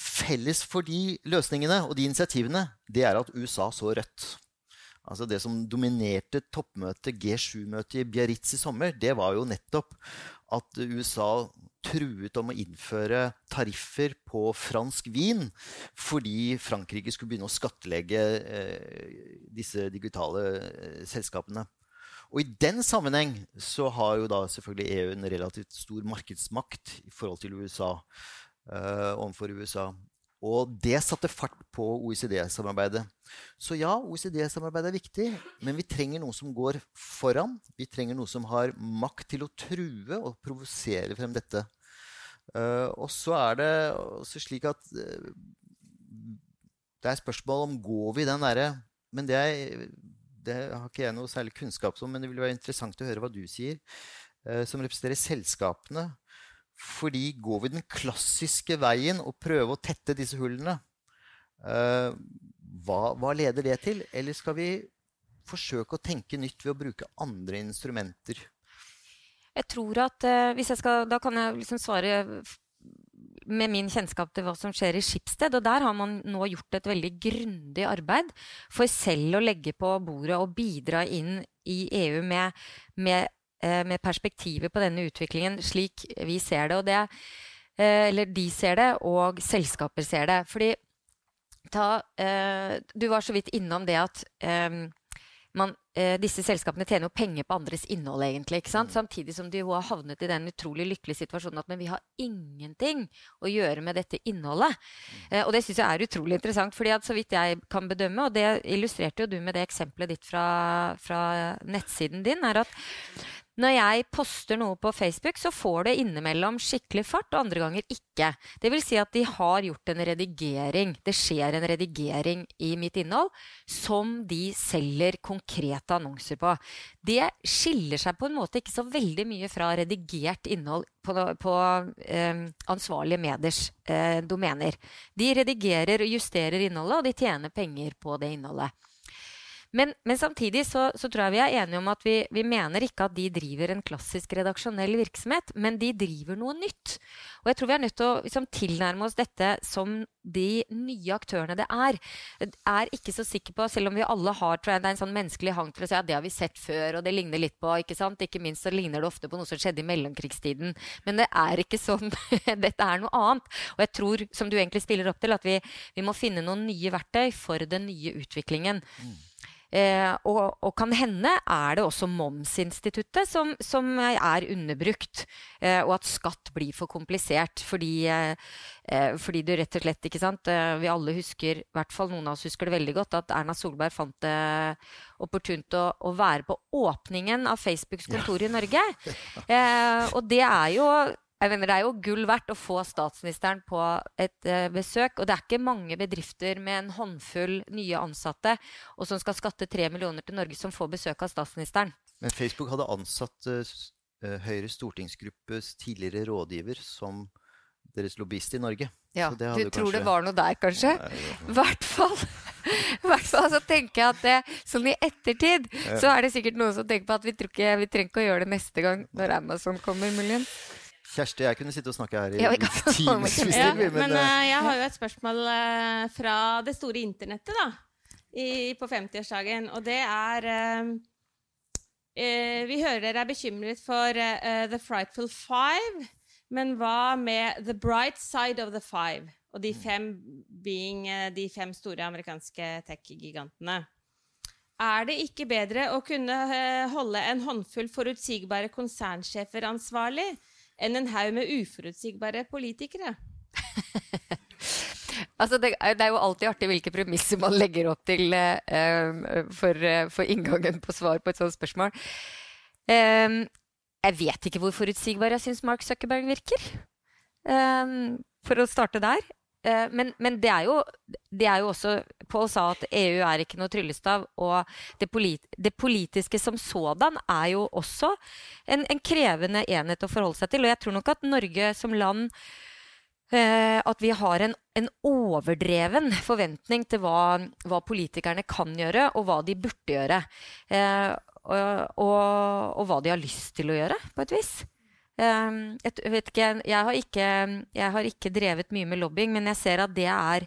Felles for de løsningene og de initiativene, det er at USA så rødt. Altså Det som dominerte toppmøtet, G7-møtet i Biarritz i sommer, det var jo nettopp at USA truet om å innføre tariffer på fransk vin fordi Frankrike skulle begynne å skattlegge eh, disse digitale eh, selskapene. Og I den sammenheng så har jo da selvfølgelig EU en relativt stor markedsmakt i forhold til USA. Eh, overfor USA. Og det satte fart på OECD-samarbeidet. Så ja, OECD-samarbeidet er viktig, men vi trenger noe som går foran. Vi trenger noe som har makt til å true og provosere frem dette. Uh, og så er det også slik at uh, det er spørsmål om går vi den derre Men det, er, det, har ikke jeg noe særlig kunnskap om, men det vil være interessant å høre hva du sier, uh, som representerer selskapene. Fordi går vi den klassiske veien og prøver å tette disse hullene, uh, hva, hva, leder det til? Eller skal vi forsøke å tenke nytt ved å bruke andre instrumenter? Jeg tror at uh, hvis jeg skal, Da kan jeg liksom svare med min kjennskap til hva som skjer i Skipsted. Og der har man nå gjort et veldig grundig arbeid for selv å legge på bordet og bidra inn i EU med, med Eh, med perspektivet på denne utviklingen slik vi ser det. det eh, eller de ser det, og selskaper ser det. Fordi ta, eh, Du var så vidt innom det at man, disse selskapene tjener jo penger på andres innhold, egentlig. ikke sant? Mm. Samtidig som de jo har havnet i den utrolig lykkelige situasjonen at men vi har ingenting å gjøre med dette innholdet. Mm. og det syns jeg er utrolig interessant, fordi at så vidt jeg kan bedømme, og det illustrerte jo du med det eksempelet ditt fra, fra nettsiden din, er at når jeg poster noe på Facebook, så får det innimellom skikkelig fart, og andre ganger ikke. Det vil si at de har gjort en redigering. Det skjer en redigering i mitt innhold som de selger konkrete annonser på. Det skiller seg på en måte ikke så veldig mye fra redigert innhold på, på eh, ansvarlige mediers eh, domener. De redigerer og justerer innholdet, og de tjener penger på det innholdet. Men, men samtidig så, så, tror jeg vi er enige om at vi, vi, mener ikke at de driver en klassisk redaksjonell virksomhet, men de driver noe nytt. Og jeg tror vi er nødt til å liksom, tilnærme oss dette som de nye aktørene det er. Jeg er ikke så sikker på, selv om vi alle har tror jeg, det er en sånn menneskelig hang til å si at det har vi sett før, og det ligner litt på Ikke sant? Ikke minst så ligner det ofte på noe som skjedde i mellomkrigstiden. Men det er ikke sånn. [LAUGHS] Dette er noe annet. Og jeg tror, som du egentlig spiller opp til, at vi, vi må finne noen nye verktøy for den nye utviklingen. Mm. Eh, og, og, kan hende er det også momsinstituttet som, som er underbrukt. Eh, og at skatt blir for komplisert. Fordi, eh, eh fordi du rett og slett ikke sant, eh, Vi alle husker, i hvert fall noen av oss husker det veldig godt, at Erna Solberg fant det opportunt å, å være på åpningen av Facebooks kontor i Norge. [LAUGHS] Eh, og det er jo jeg mener, Det er jo gull verdt å få statsministeren på et uh, besøk. Og det er ikke mange bedrifter med en håndfull nye ansatte og som skal skatte tre millioner til Norge, som får besøk av statsministeren. Men Facebook hadde ansatt uh, Høyres stortingsgruppes tidligere rådgiver som deres lobbyist i Norge. Ja, Du tror kanskje... det var noe der, kanskje? [LAUGHS] I hvert fall. Hvert fall så tenker jeg at det, sånn i ettertid så er det sikkert noen som tenker på at vi, ikke, vi trenger ikke å gjøre det neste gang når Amazon kommer, muligens. Kjersti, jeg kunne sitte og snakke her i ja, [LAUGHS] timevis. Ja, men, men uh, jeg har jo et spørsmål uh, fra det store internettet da, i, på 50-årsdagen. Og det er uh, Vi hører dere er bekymret for The Frightful Five. Men hva med The Bright Side of the Five? Og de fem being de fem store amerikanske tech-gigantene. Er det ikke bedre å kunne holde en håndfull forutsigbare konsernsjefer ansvarlig enn en haug med uforutsigbare politikere. [LAUGHS] altså det, er jo alltid artig hvilke premisser man legger opp til uh, for, uh, for, inngangen på svar på et sånt spørsmål. Um, jeg vet ikke hvor forutsigbar jeg syns Mark Zuckerberg virker. Um, for å starte der. Uh, men, men det, er jo, det, er jo, også Pål sa at EU er ikke noe tryllestav. Og det, polit, det politiske som sådan er jo også en, en, krevende enhet å forholde seg til. Og jeg tror nok at Norge som land eh, At vi har en, en, overdreven forventning til hva, hva, politikerne kan gjøre, og hva de burde gjøre. Eh, og, og, og hva de har lyst til å gjøre, på et vis. Ehm, jeg, vet ikke, jeg, har ikke, jeg har ikke drevet mye med lobbying, men jeg ser at det er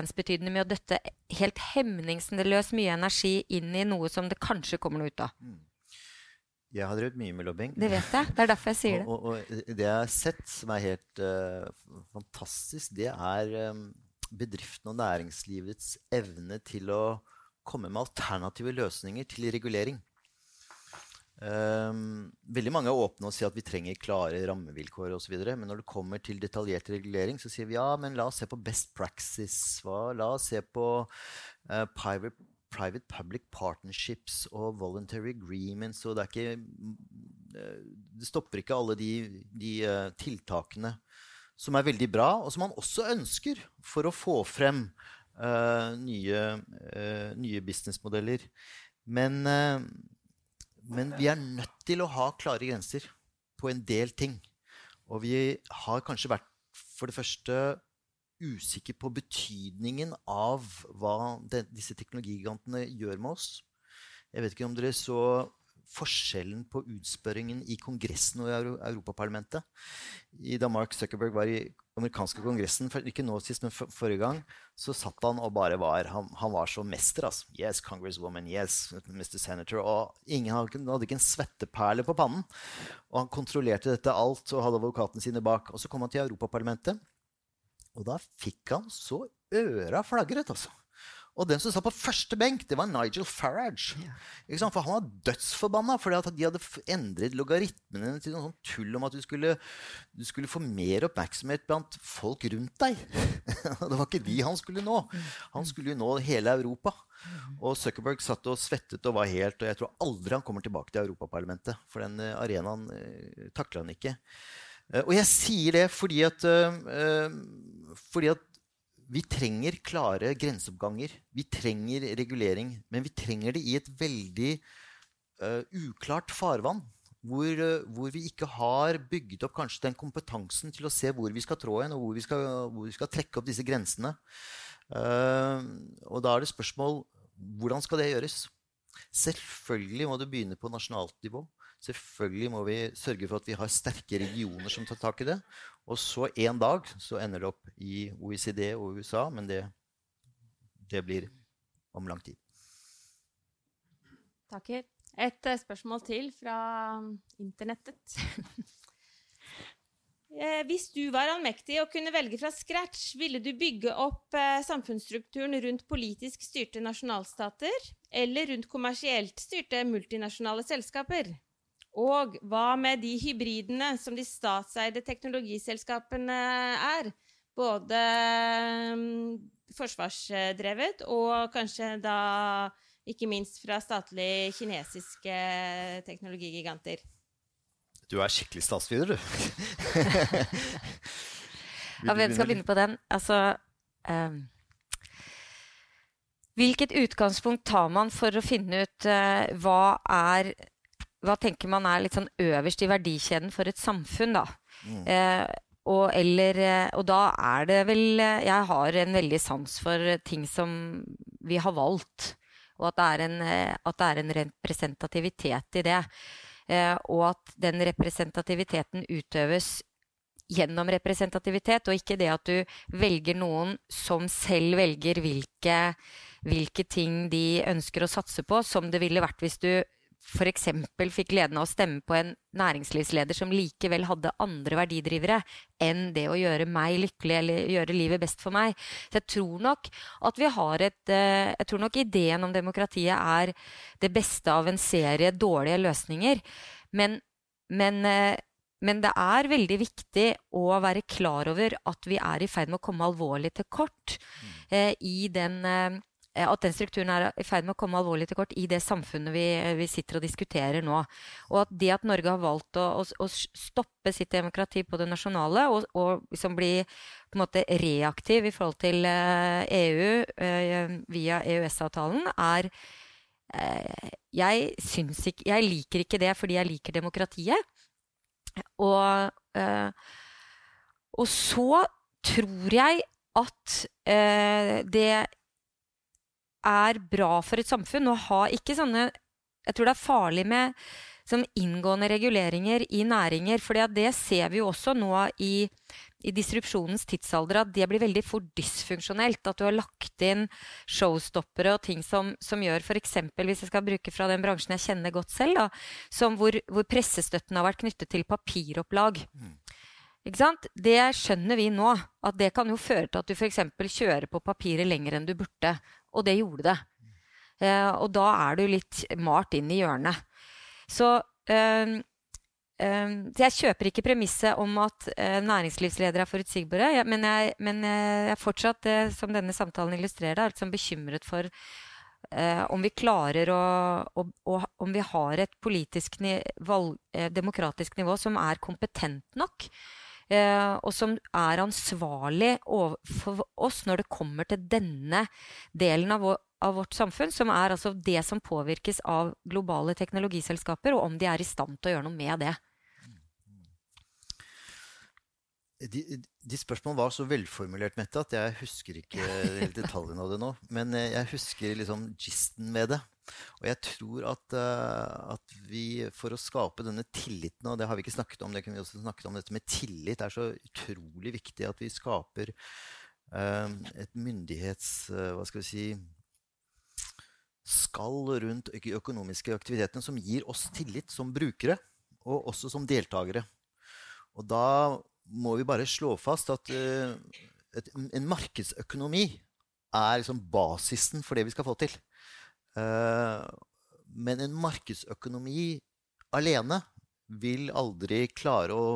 ensbetydende med å døtte helt hemningsløst mye energi inn i noe som det kanskje kommer noe ut av. Mm. Jeg har drevet mye med lobbying. Det vet jeg. Det er derfor jeg sier det. [LAUGHS] Og, og, og det jeg har sett som er helt uh, fantastisk, det er um, bedriften og næringslivets evne til å komme med alternative løsninger til regulering. Um, veldig mange er åpne og sier at vi trenger klare rammevilkår osv. Men når det kommer til detaljert regulering, så sier vi ja, men la oss se på best practice. Hva? La oss se på uh, private, private, public partnerships og voluntary agreements. Og det, ikke, uh, det stopper ikke alle de, de uh, tiltakene som er veldig bra, og som man også ønsker for å få frem nye, nye businessmodeller. Men men vi er nødt til å ha klare grenser på en del ting. Og vi har kanskje vært for det første usikre på betydningen av hva de, disse teknologigigantene gjør med oss. Jeg vet ikke om dere så forskjellen på utspørringen i Kongressen og i Europaparlamentet. I da Mark Zuckerberg var i amerikanske kongressen, ikke nå sist, men for, forrige gang, så satt han og bare var Han, han var så mester, altså. Yes, Congresswoman. Yes, Mr. Senator. Og ingen hadde, hadde ikke en svetteperle på pannen. Og han kontrollerte dette alt og hadde advokatene sine bak. Og så kom han til Europaparlamentet, og da fikk han så øra flagret, altså. Og den som satt på første benk, det var Nigel Farage. Yeah. For han var dødsforbanna fordi at de hadde endret logaritmene til noe sånt tull om at du skulle, du skulle, få mer oppmerksomhet blant folk rundt deg. [LAUGHS] det var ikke de han skulle nå. Han skulle jo nå hele Europa. Og Zuckerberg satt og svettet og var helt Og jeg tror aldri han kommer tilbake til Europaparlamentet. For den eh, arenaen uh, takler han ikke. Uh, og jeg sier det fordi at, uh, fordi at vi trenger klare grenseoppganger. Vi trenger regulering. Men vi trenger det i et veldig uh, uklart farvann. Hvor, uh, hvor, vi ikke har bygget opp kanskje den kompetansen til å se hvor vi skal trå hen, og hvor vi skal, hvor vi skal trekke opp disse grensene. Uh, og da er det spørsmål hvordan skal det gjøres? Selvfølgelig må det begynne på nasjonalt nivå. Selvfølgelig må vi sørge for at vi har sterke regioner som tar tak i det. Og så en dag så ender det opp i OECD og USA, men det, det blir om lang tid. Takker. Et uh, spørsmål til fra um, internettet. [LAUGHS] eh, hvis du var allmektig og kunne velge fra scratch, ville du bygge opp eh, samfunnsstrukturen rundt politisk styrte nasjonalstater eller rundt kommersielt styrte multinasjonale selskaper? Og hva med de hybridene som de statseide teknologiselskapene er? Både um, forsvarsdrevet og kanskje da ikke minst fra statlige kinesiske teknologigiganter. Du er skikkelig statsviter, du. [LAUGHS] ja, hvem skal begynne på den? Altså um, Hvilket utgangspunkt tar man for å finne ut uh, hva er hva tenker man er litt sånn øverst i verdikjeden for et samfunn, da? Mm. Eh, og, eller, eh, og, da er det vel eh, Jeg har en veldig sans for ting som vi har valgt. Og at det er en, eh, det er en representativitet i det. Eh, og at den representativiteten utøves gjennom representativitet, og ikke det at du velger noen som selv velger hvilke, hvilke ting de ønsker å satse på, som det ville vært hvis du f.eks. fikk gleden av å stemme på en næringslivsleder som likevel hadde andre verdidrivere enn det å gjøre meg lykkelig eller gjøre livet best for meg. Så jeg tror nok at vi har et eh, Jeg tror nok ideen om demokratiet er det beste av en serie dårlige løsninger. Men, men, eh, men det er veldig viktig å være klar over at vi er i ferd med å komme alvorlig til kort mm. eh, i den eh, Eh, at den strukturen er i ferd med å komme alvorlig til kort i det samfunnet vi, vi, sitter og diskuterer nå. Og at det at Norge har valgt å, å, å stoppe sitt demokrati på det nasjonale og, og liksom bli på en måte reaktiv i forhold til EU uh, via EØS-avtalen, er jeg, ikke, jeg, liker ikke det fordi jeg liker demokratiet. Og, og så tror jeg at det er bra for et samfunn å ha ikke sånne Jeg tror det er farlig med som inngående reguleringer i næringer. For det ser vi jo også nå i, i disrupsjonens tidsalder, at det blir veldig for dysfunksjonelt. At du har lagt inn showstoppere og ting som, som gjør f.eks. Hvis jeg skal bruke fra den bransjen jeg kjenner godt selv, da, som hvor, hvor pressestøtten har vært knyttet til papiropplag. Mm. Det skjønner vi nå. At det kan jo føre til at du f.eks. kjører på papiret lenger enn du burde. Og det gjorde det. Eh, og da er du litt malt inn i hjørnet. Så eh, eh, jeg kjøper ikke premisset om at eh, næringslivsledere er forutsigbare. Ja, men, jeg, men jeg er fortsatt, eh, som denne samtalen illustrerer, er liksom bekymret for eh, om vi klarer å, å, å, Om vi har et politisk valg, demokratisk nivå som er kompetent nok eh, og som er ansvarlig for oss når det kommer til denne delen av, vår, av vårt samfunn, som er altså det som påvirkes av globale teknologiselskaper, og om de er i stand til å gjøre noe med det. De, de spørsmålene var så velformulert, Mette, at jeg husker ikke [LAUGHS] detaljene av det nå. Men eh, jeg husker liksom gisten med det. Og jeg tror at, uh, at, vi for å skape denne tilliten, og det har vi ikke snakket om, det kunne vi også snakket om, dette med tillit er så utrolig viktig at vi skaper uh, et myndighets... Uh, hva skal vi si skall rundt økonomiske aktivitetene som gir oss tillit som brukere, og også som deltakere. Og da må vi bare slå fast at et, en markedsøkonomi er liksom basisen for det vi skal få til. Uh, men en markedsøkonomi alene vil aldri klare å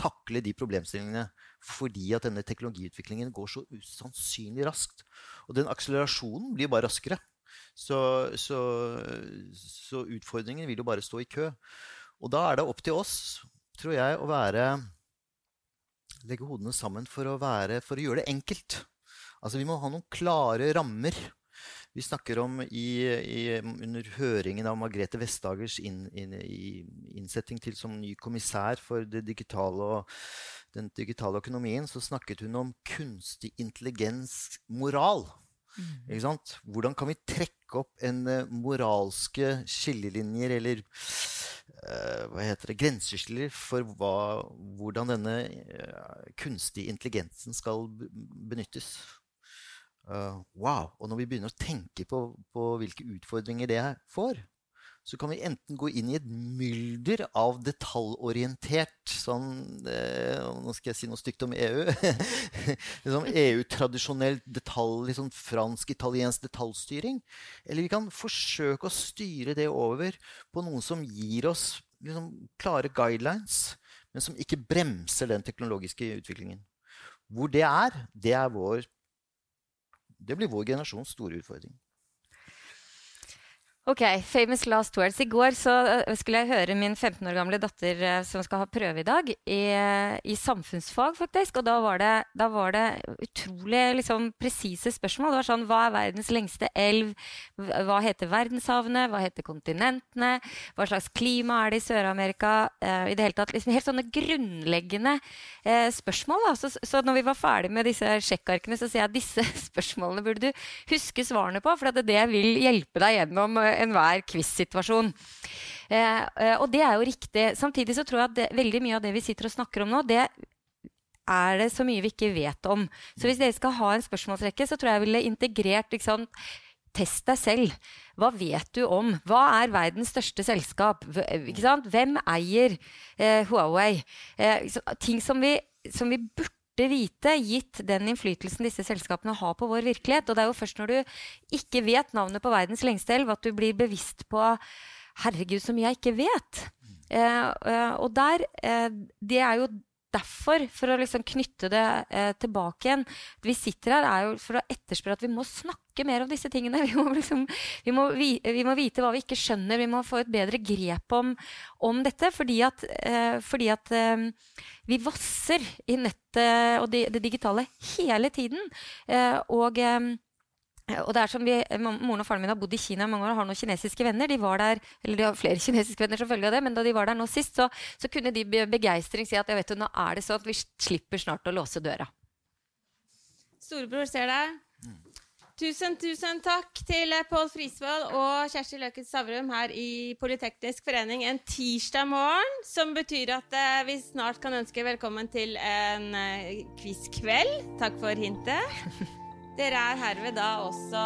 takle de problemstillingene fordi at denne teknologiutviklingen går så usannsynlig raskt. Og den akselerasjonen blir bare raskere. Så, så, så, utfordringen vil jo bare stå i kø. Og da er det opp til oss, tror jeg, å være Legge hodene sammen for å, være, for å gjøre det enkelt. Altså Vi må ha noen klare rammer vi snakker om i, i, under høringen av Margrethe Vestdagers inn, inn, innsetting til som ny kommissær for digitale og, den digitale økonomien, så snakket hun om kunstig intelligens moral. Mm. Hvordan kan vi trekke opp en uh, moralske skillelinjer eller hva heter det, grenseskiller for hva, hvordan denne uh, kunstige intelligensen skal benyttes. wow! Og når vi begynner å tenke på, på hvilke utfordringer det får, så kan vi enten gå inn i et mylder av detaljorientert sånn eh, Nå skal jeg si noe stygt om EU. [LAUGHS] liksom EU-tradisjonell detalj, liksom fransk-italiensk detaljstyring. Eller vi kan forsøke å styre det over på noen som gir oss liksom, klare guidelines, men som ikke bremser den teknologiske utviklingen. Hvor det er, det, er vår, det blir vår generasjons store utfordring. Ok, famous last words. I går eh, skulle jeg høre min 15 år gamle datter uh, som skal ha prøve i dag, i, i samfunnsfag, faktisk. Og da var det, da var det utrolig liksom, presise spørsmål. Det var sånn Hva er verdens lengste elv? Hva heter verdenshavene? Hva heter kontinentene? Hva slags klima er det i Sør-Amerika? Eh, I det hele tatt liksom, Helt sånne grunnleggende eh, spørsmål. Da. Så, så når vi var ferdig med disse sjekkarkene, så sier jeg at disse [LAUGHS] spørsmålene burde du huske svarene på, for det, det vil hjelpe deg gjennom enhver quiz-situasjon. Eh, eh, og det er jo riktig. Samtidig så tror jeg at det, veldig mye av det vi sitter og snakker om nå, det er det så mye vi ikke vet om. Så hvis dere skal ha en spørsmålsrekke, så tror jeg jeg ville integrert liksom, Test deg selv. Hva vet du om? Hva er verdens største selskap? Hvem eier eh, Huawei? Eh, ting som vi, som vi burde burde vite, gitt den innflytelsen disse selskapene har på vår virkelighet. Og det er jo først når du ikke vet navnet på verdens lengste elv, at du blir bevisst på Herregud, så mye jeg ikke vet. Eh, eh, og der eh, Det er jo derfor, for å liksom knytte det eh, tilbake igjen Vi sitter her er jo for å etterspørre at vi må snakke mer om disse tingene. [LAUGHS] Vi må, liksom, vi må, vi, vi må vite hva vi ikke skjønner. Vi må få et bedre grep om, om dette. Fordi at, eh, fordi at eh, vi vasser i nettet og det, det digitale hele tiden. Eh, og eh, og det er som vi, Moren og faren min har bodd i Kina i mange år og har noen kinesiske venner. De var der, eller de har flere [LAUGHS] kinesiske venner som følge av det, men da de var der nå sist, så, så kunne de begeistring si at jeg vet du, nå er det sånn at vi slipper snart å låse døra. Storebror ser deg. Tusen, tusen takk til Pål Frisvold og Kjersti Løken Stavrum her i Politeknisk forening en tirsdag morgen. Som betyr at eh, vi snart kan ønske velkommen til en eh, quizkveld. Takk for hintet. [LAUGHS] Dere er herved da også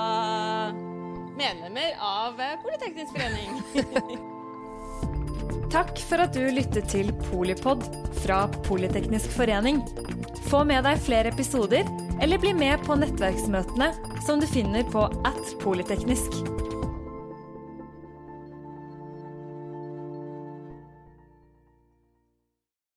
medlemmer av Politeknisk forening. [LAUGHS] Takk for at du lyttet til Polipod fra Politeknisk forening. Få med deg flere episoder, eller bli med på nettverksmøtene som du finner på at polyteknisk.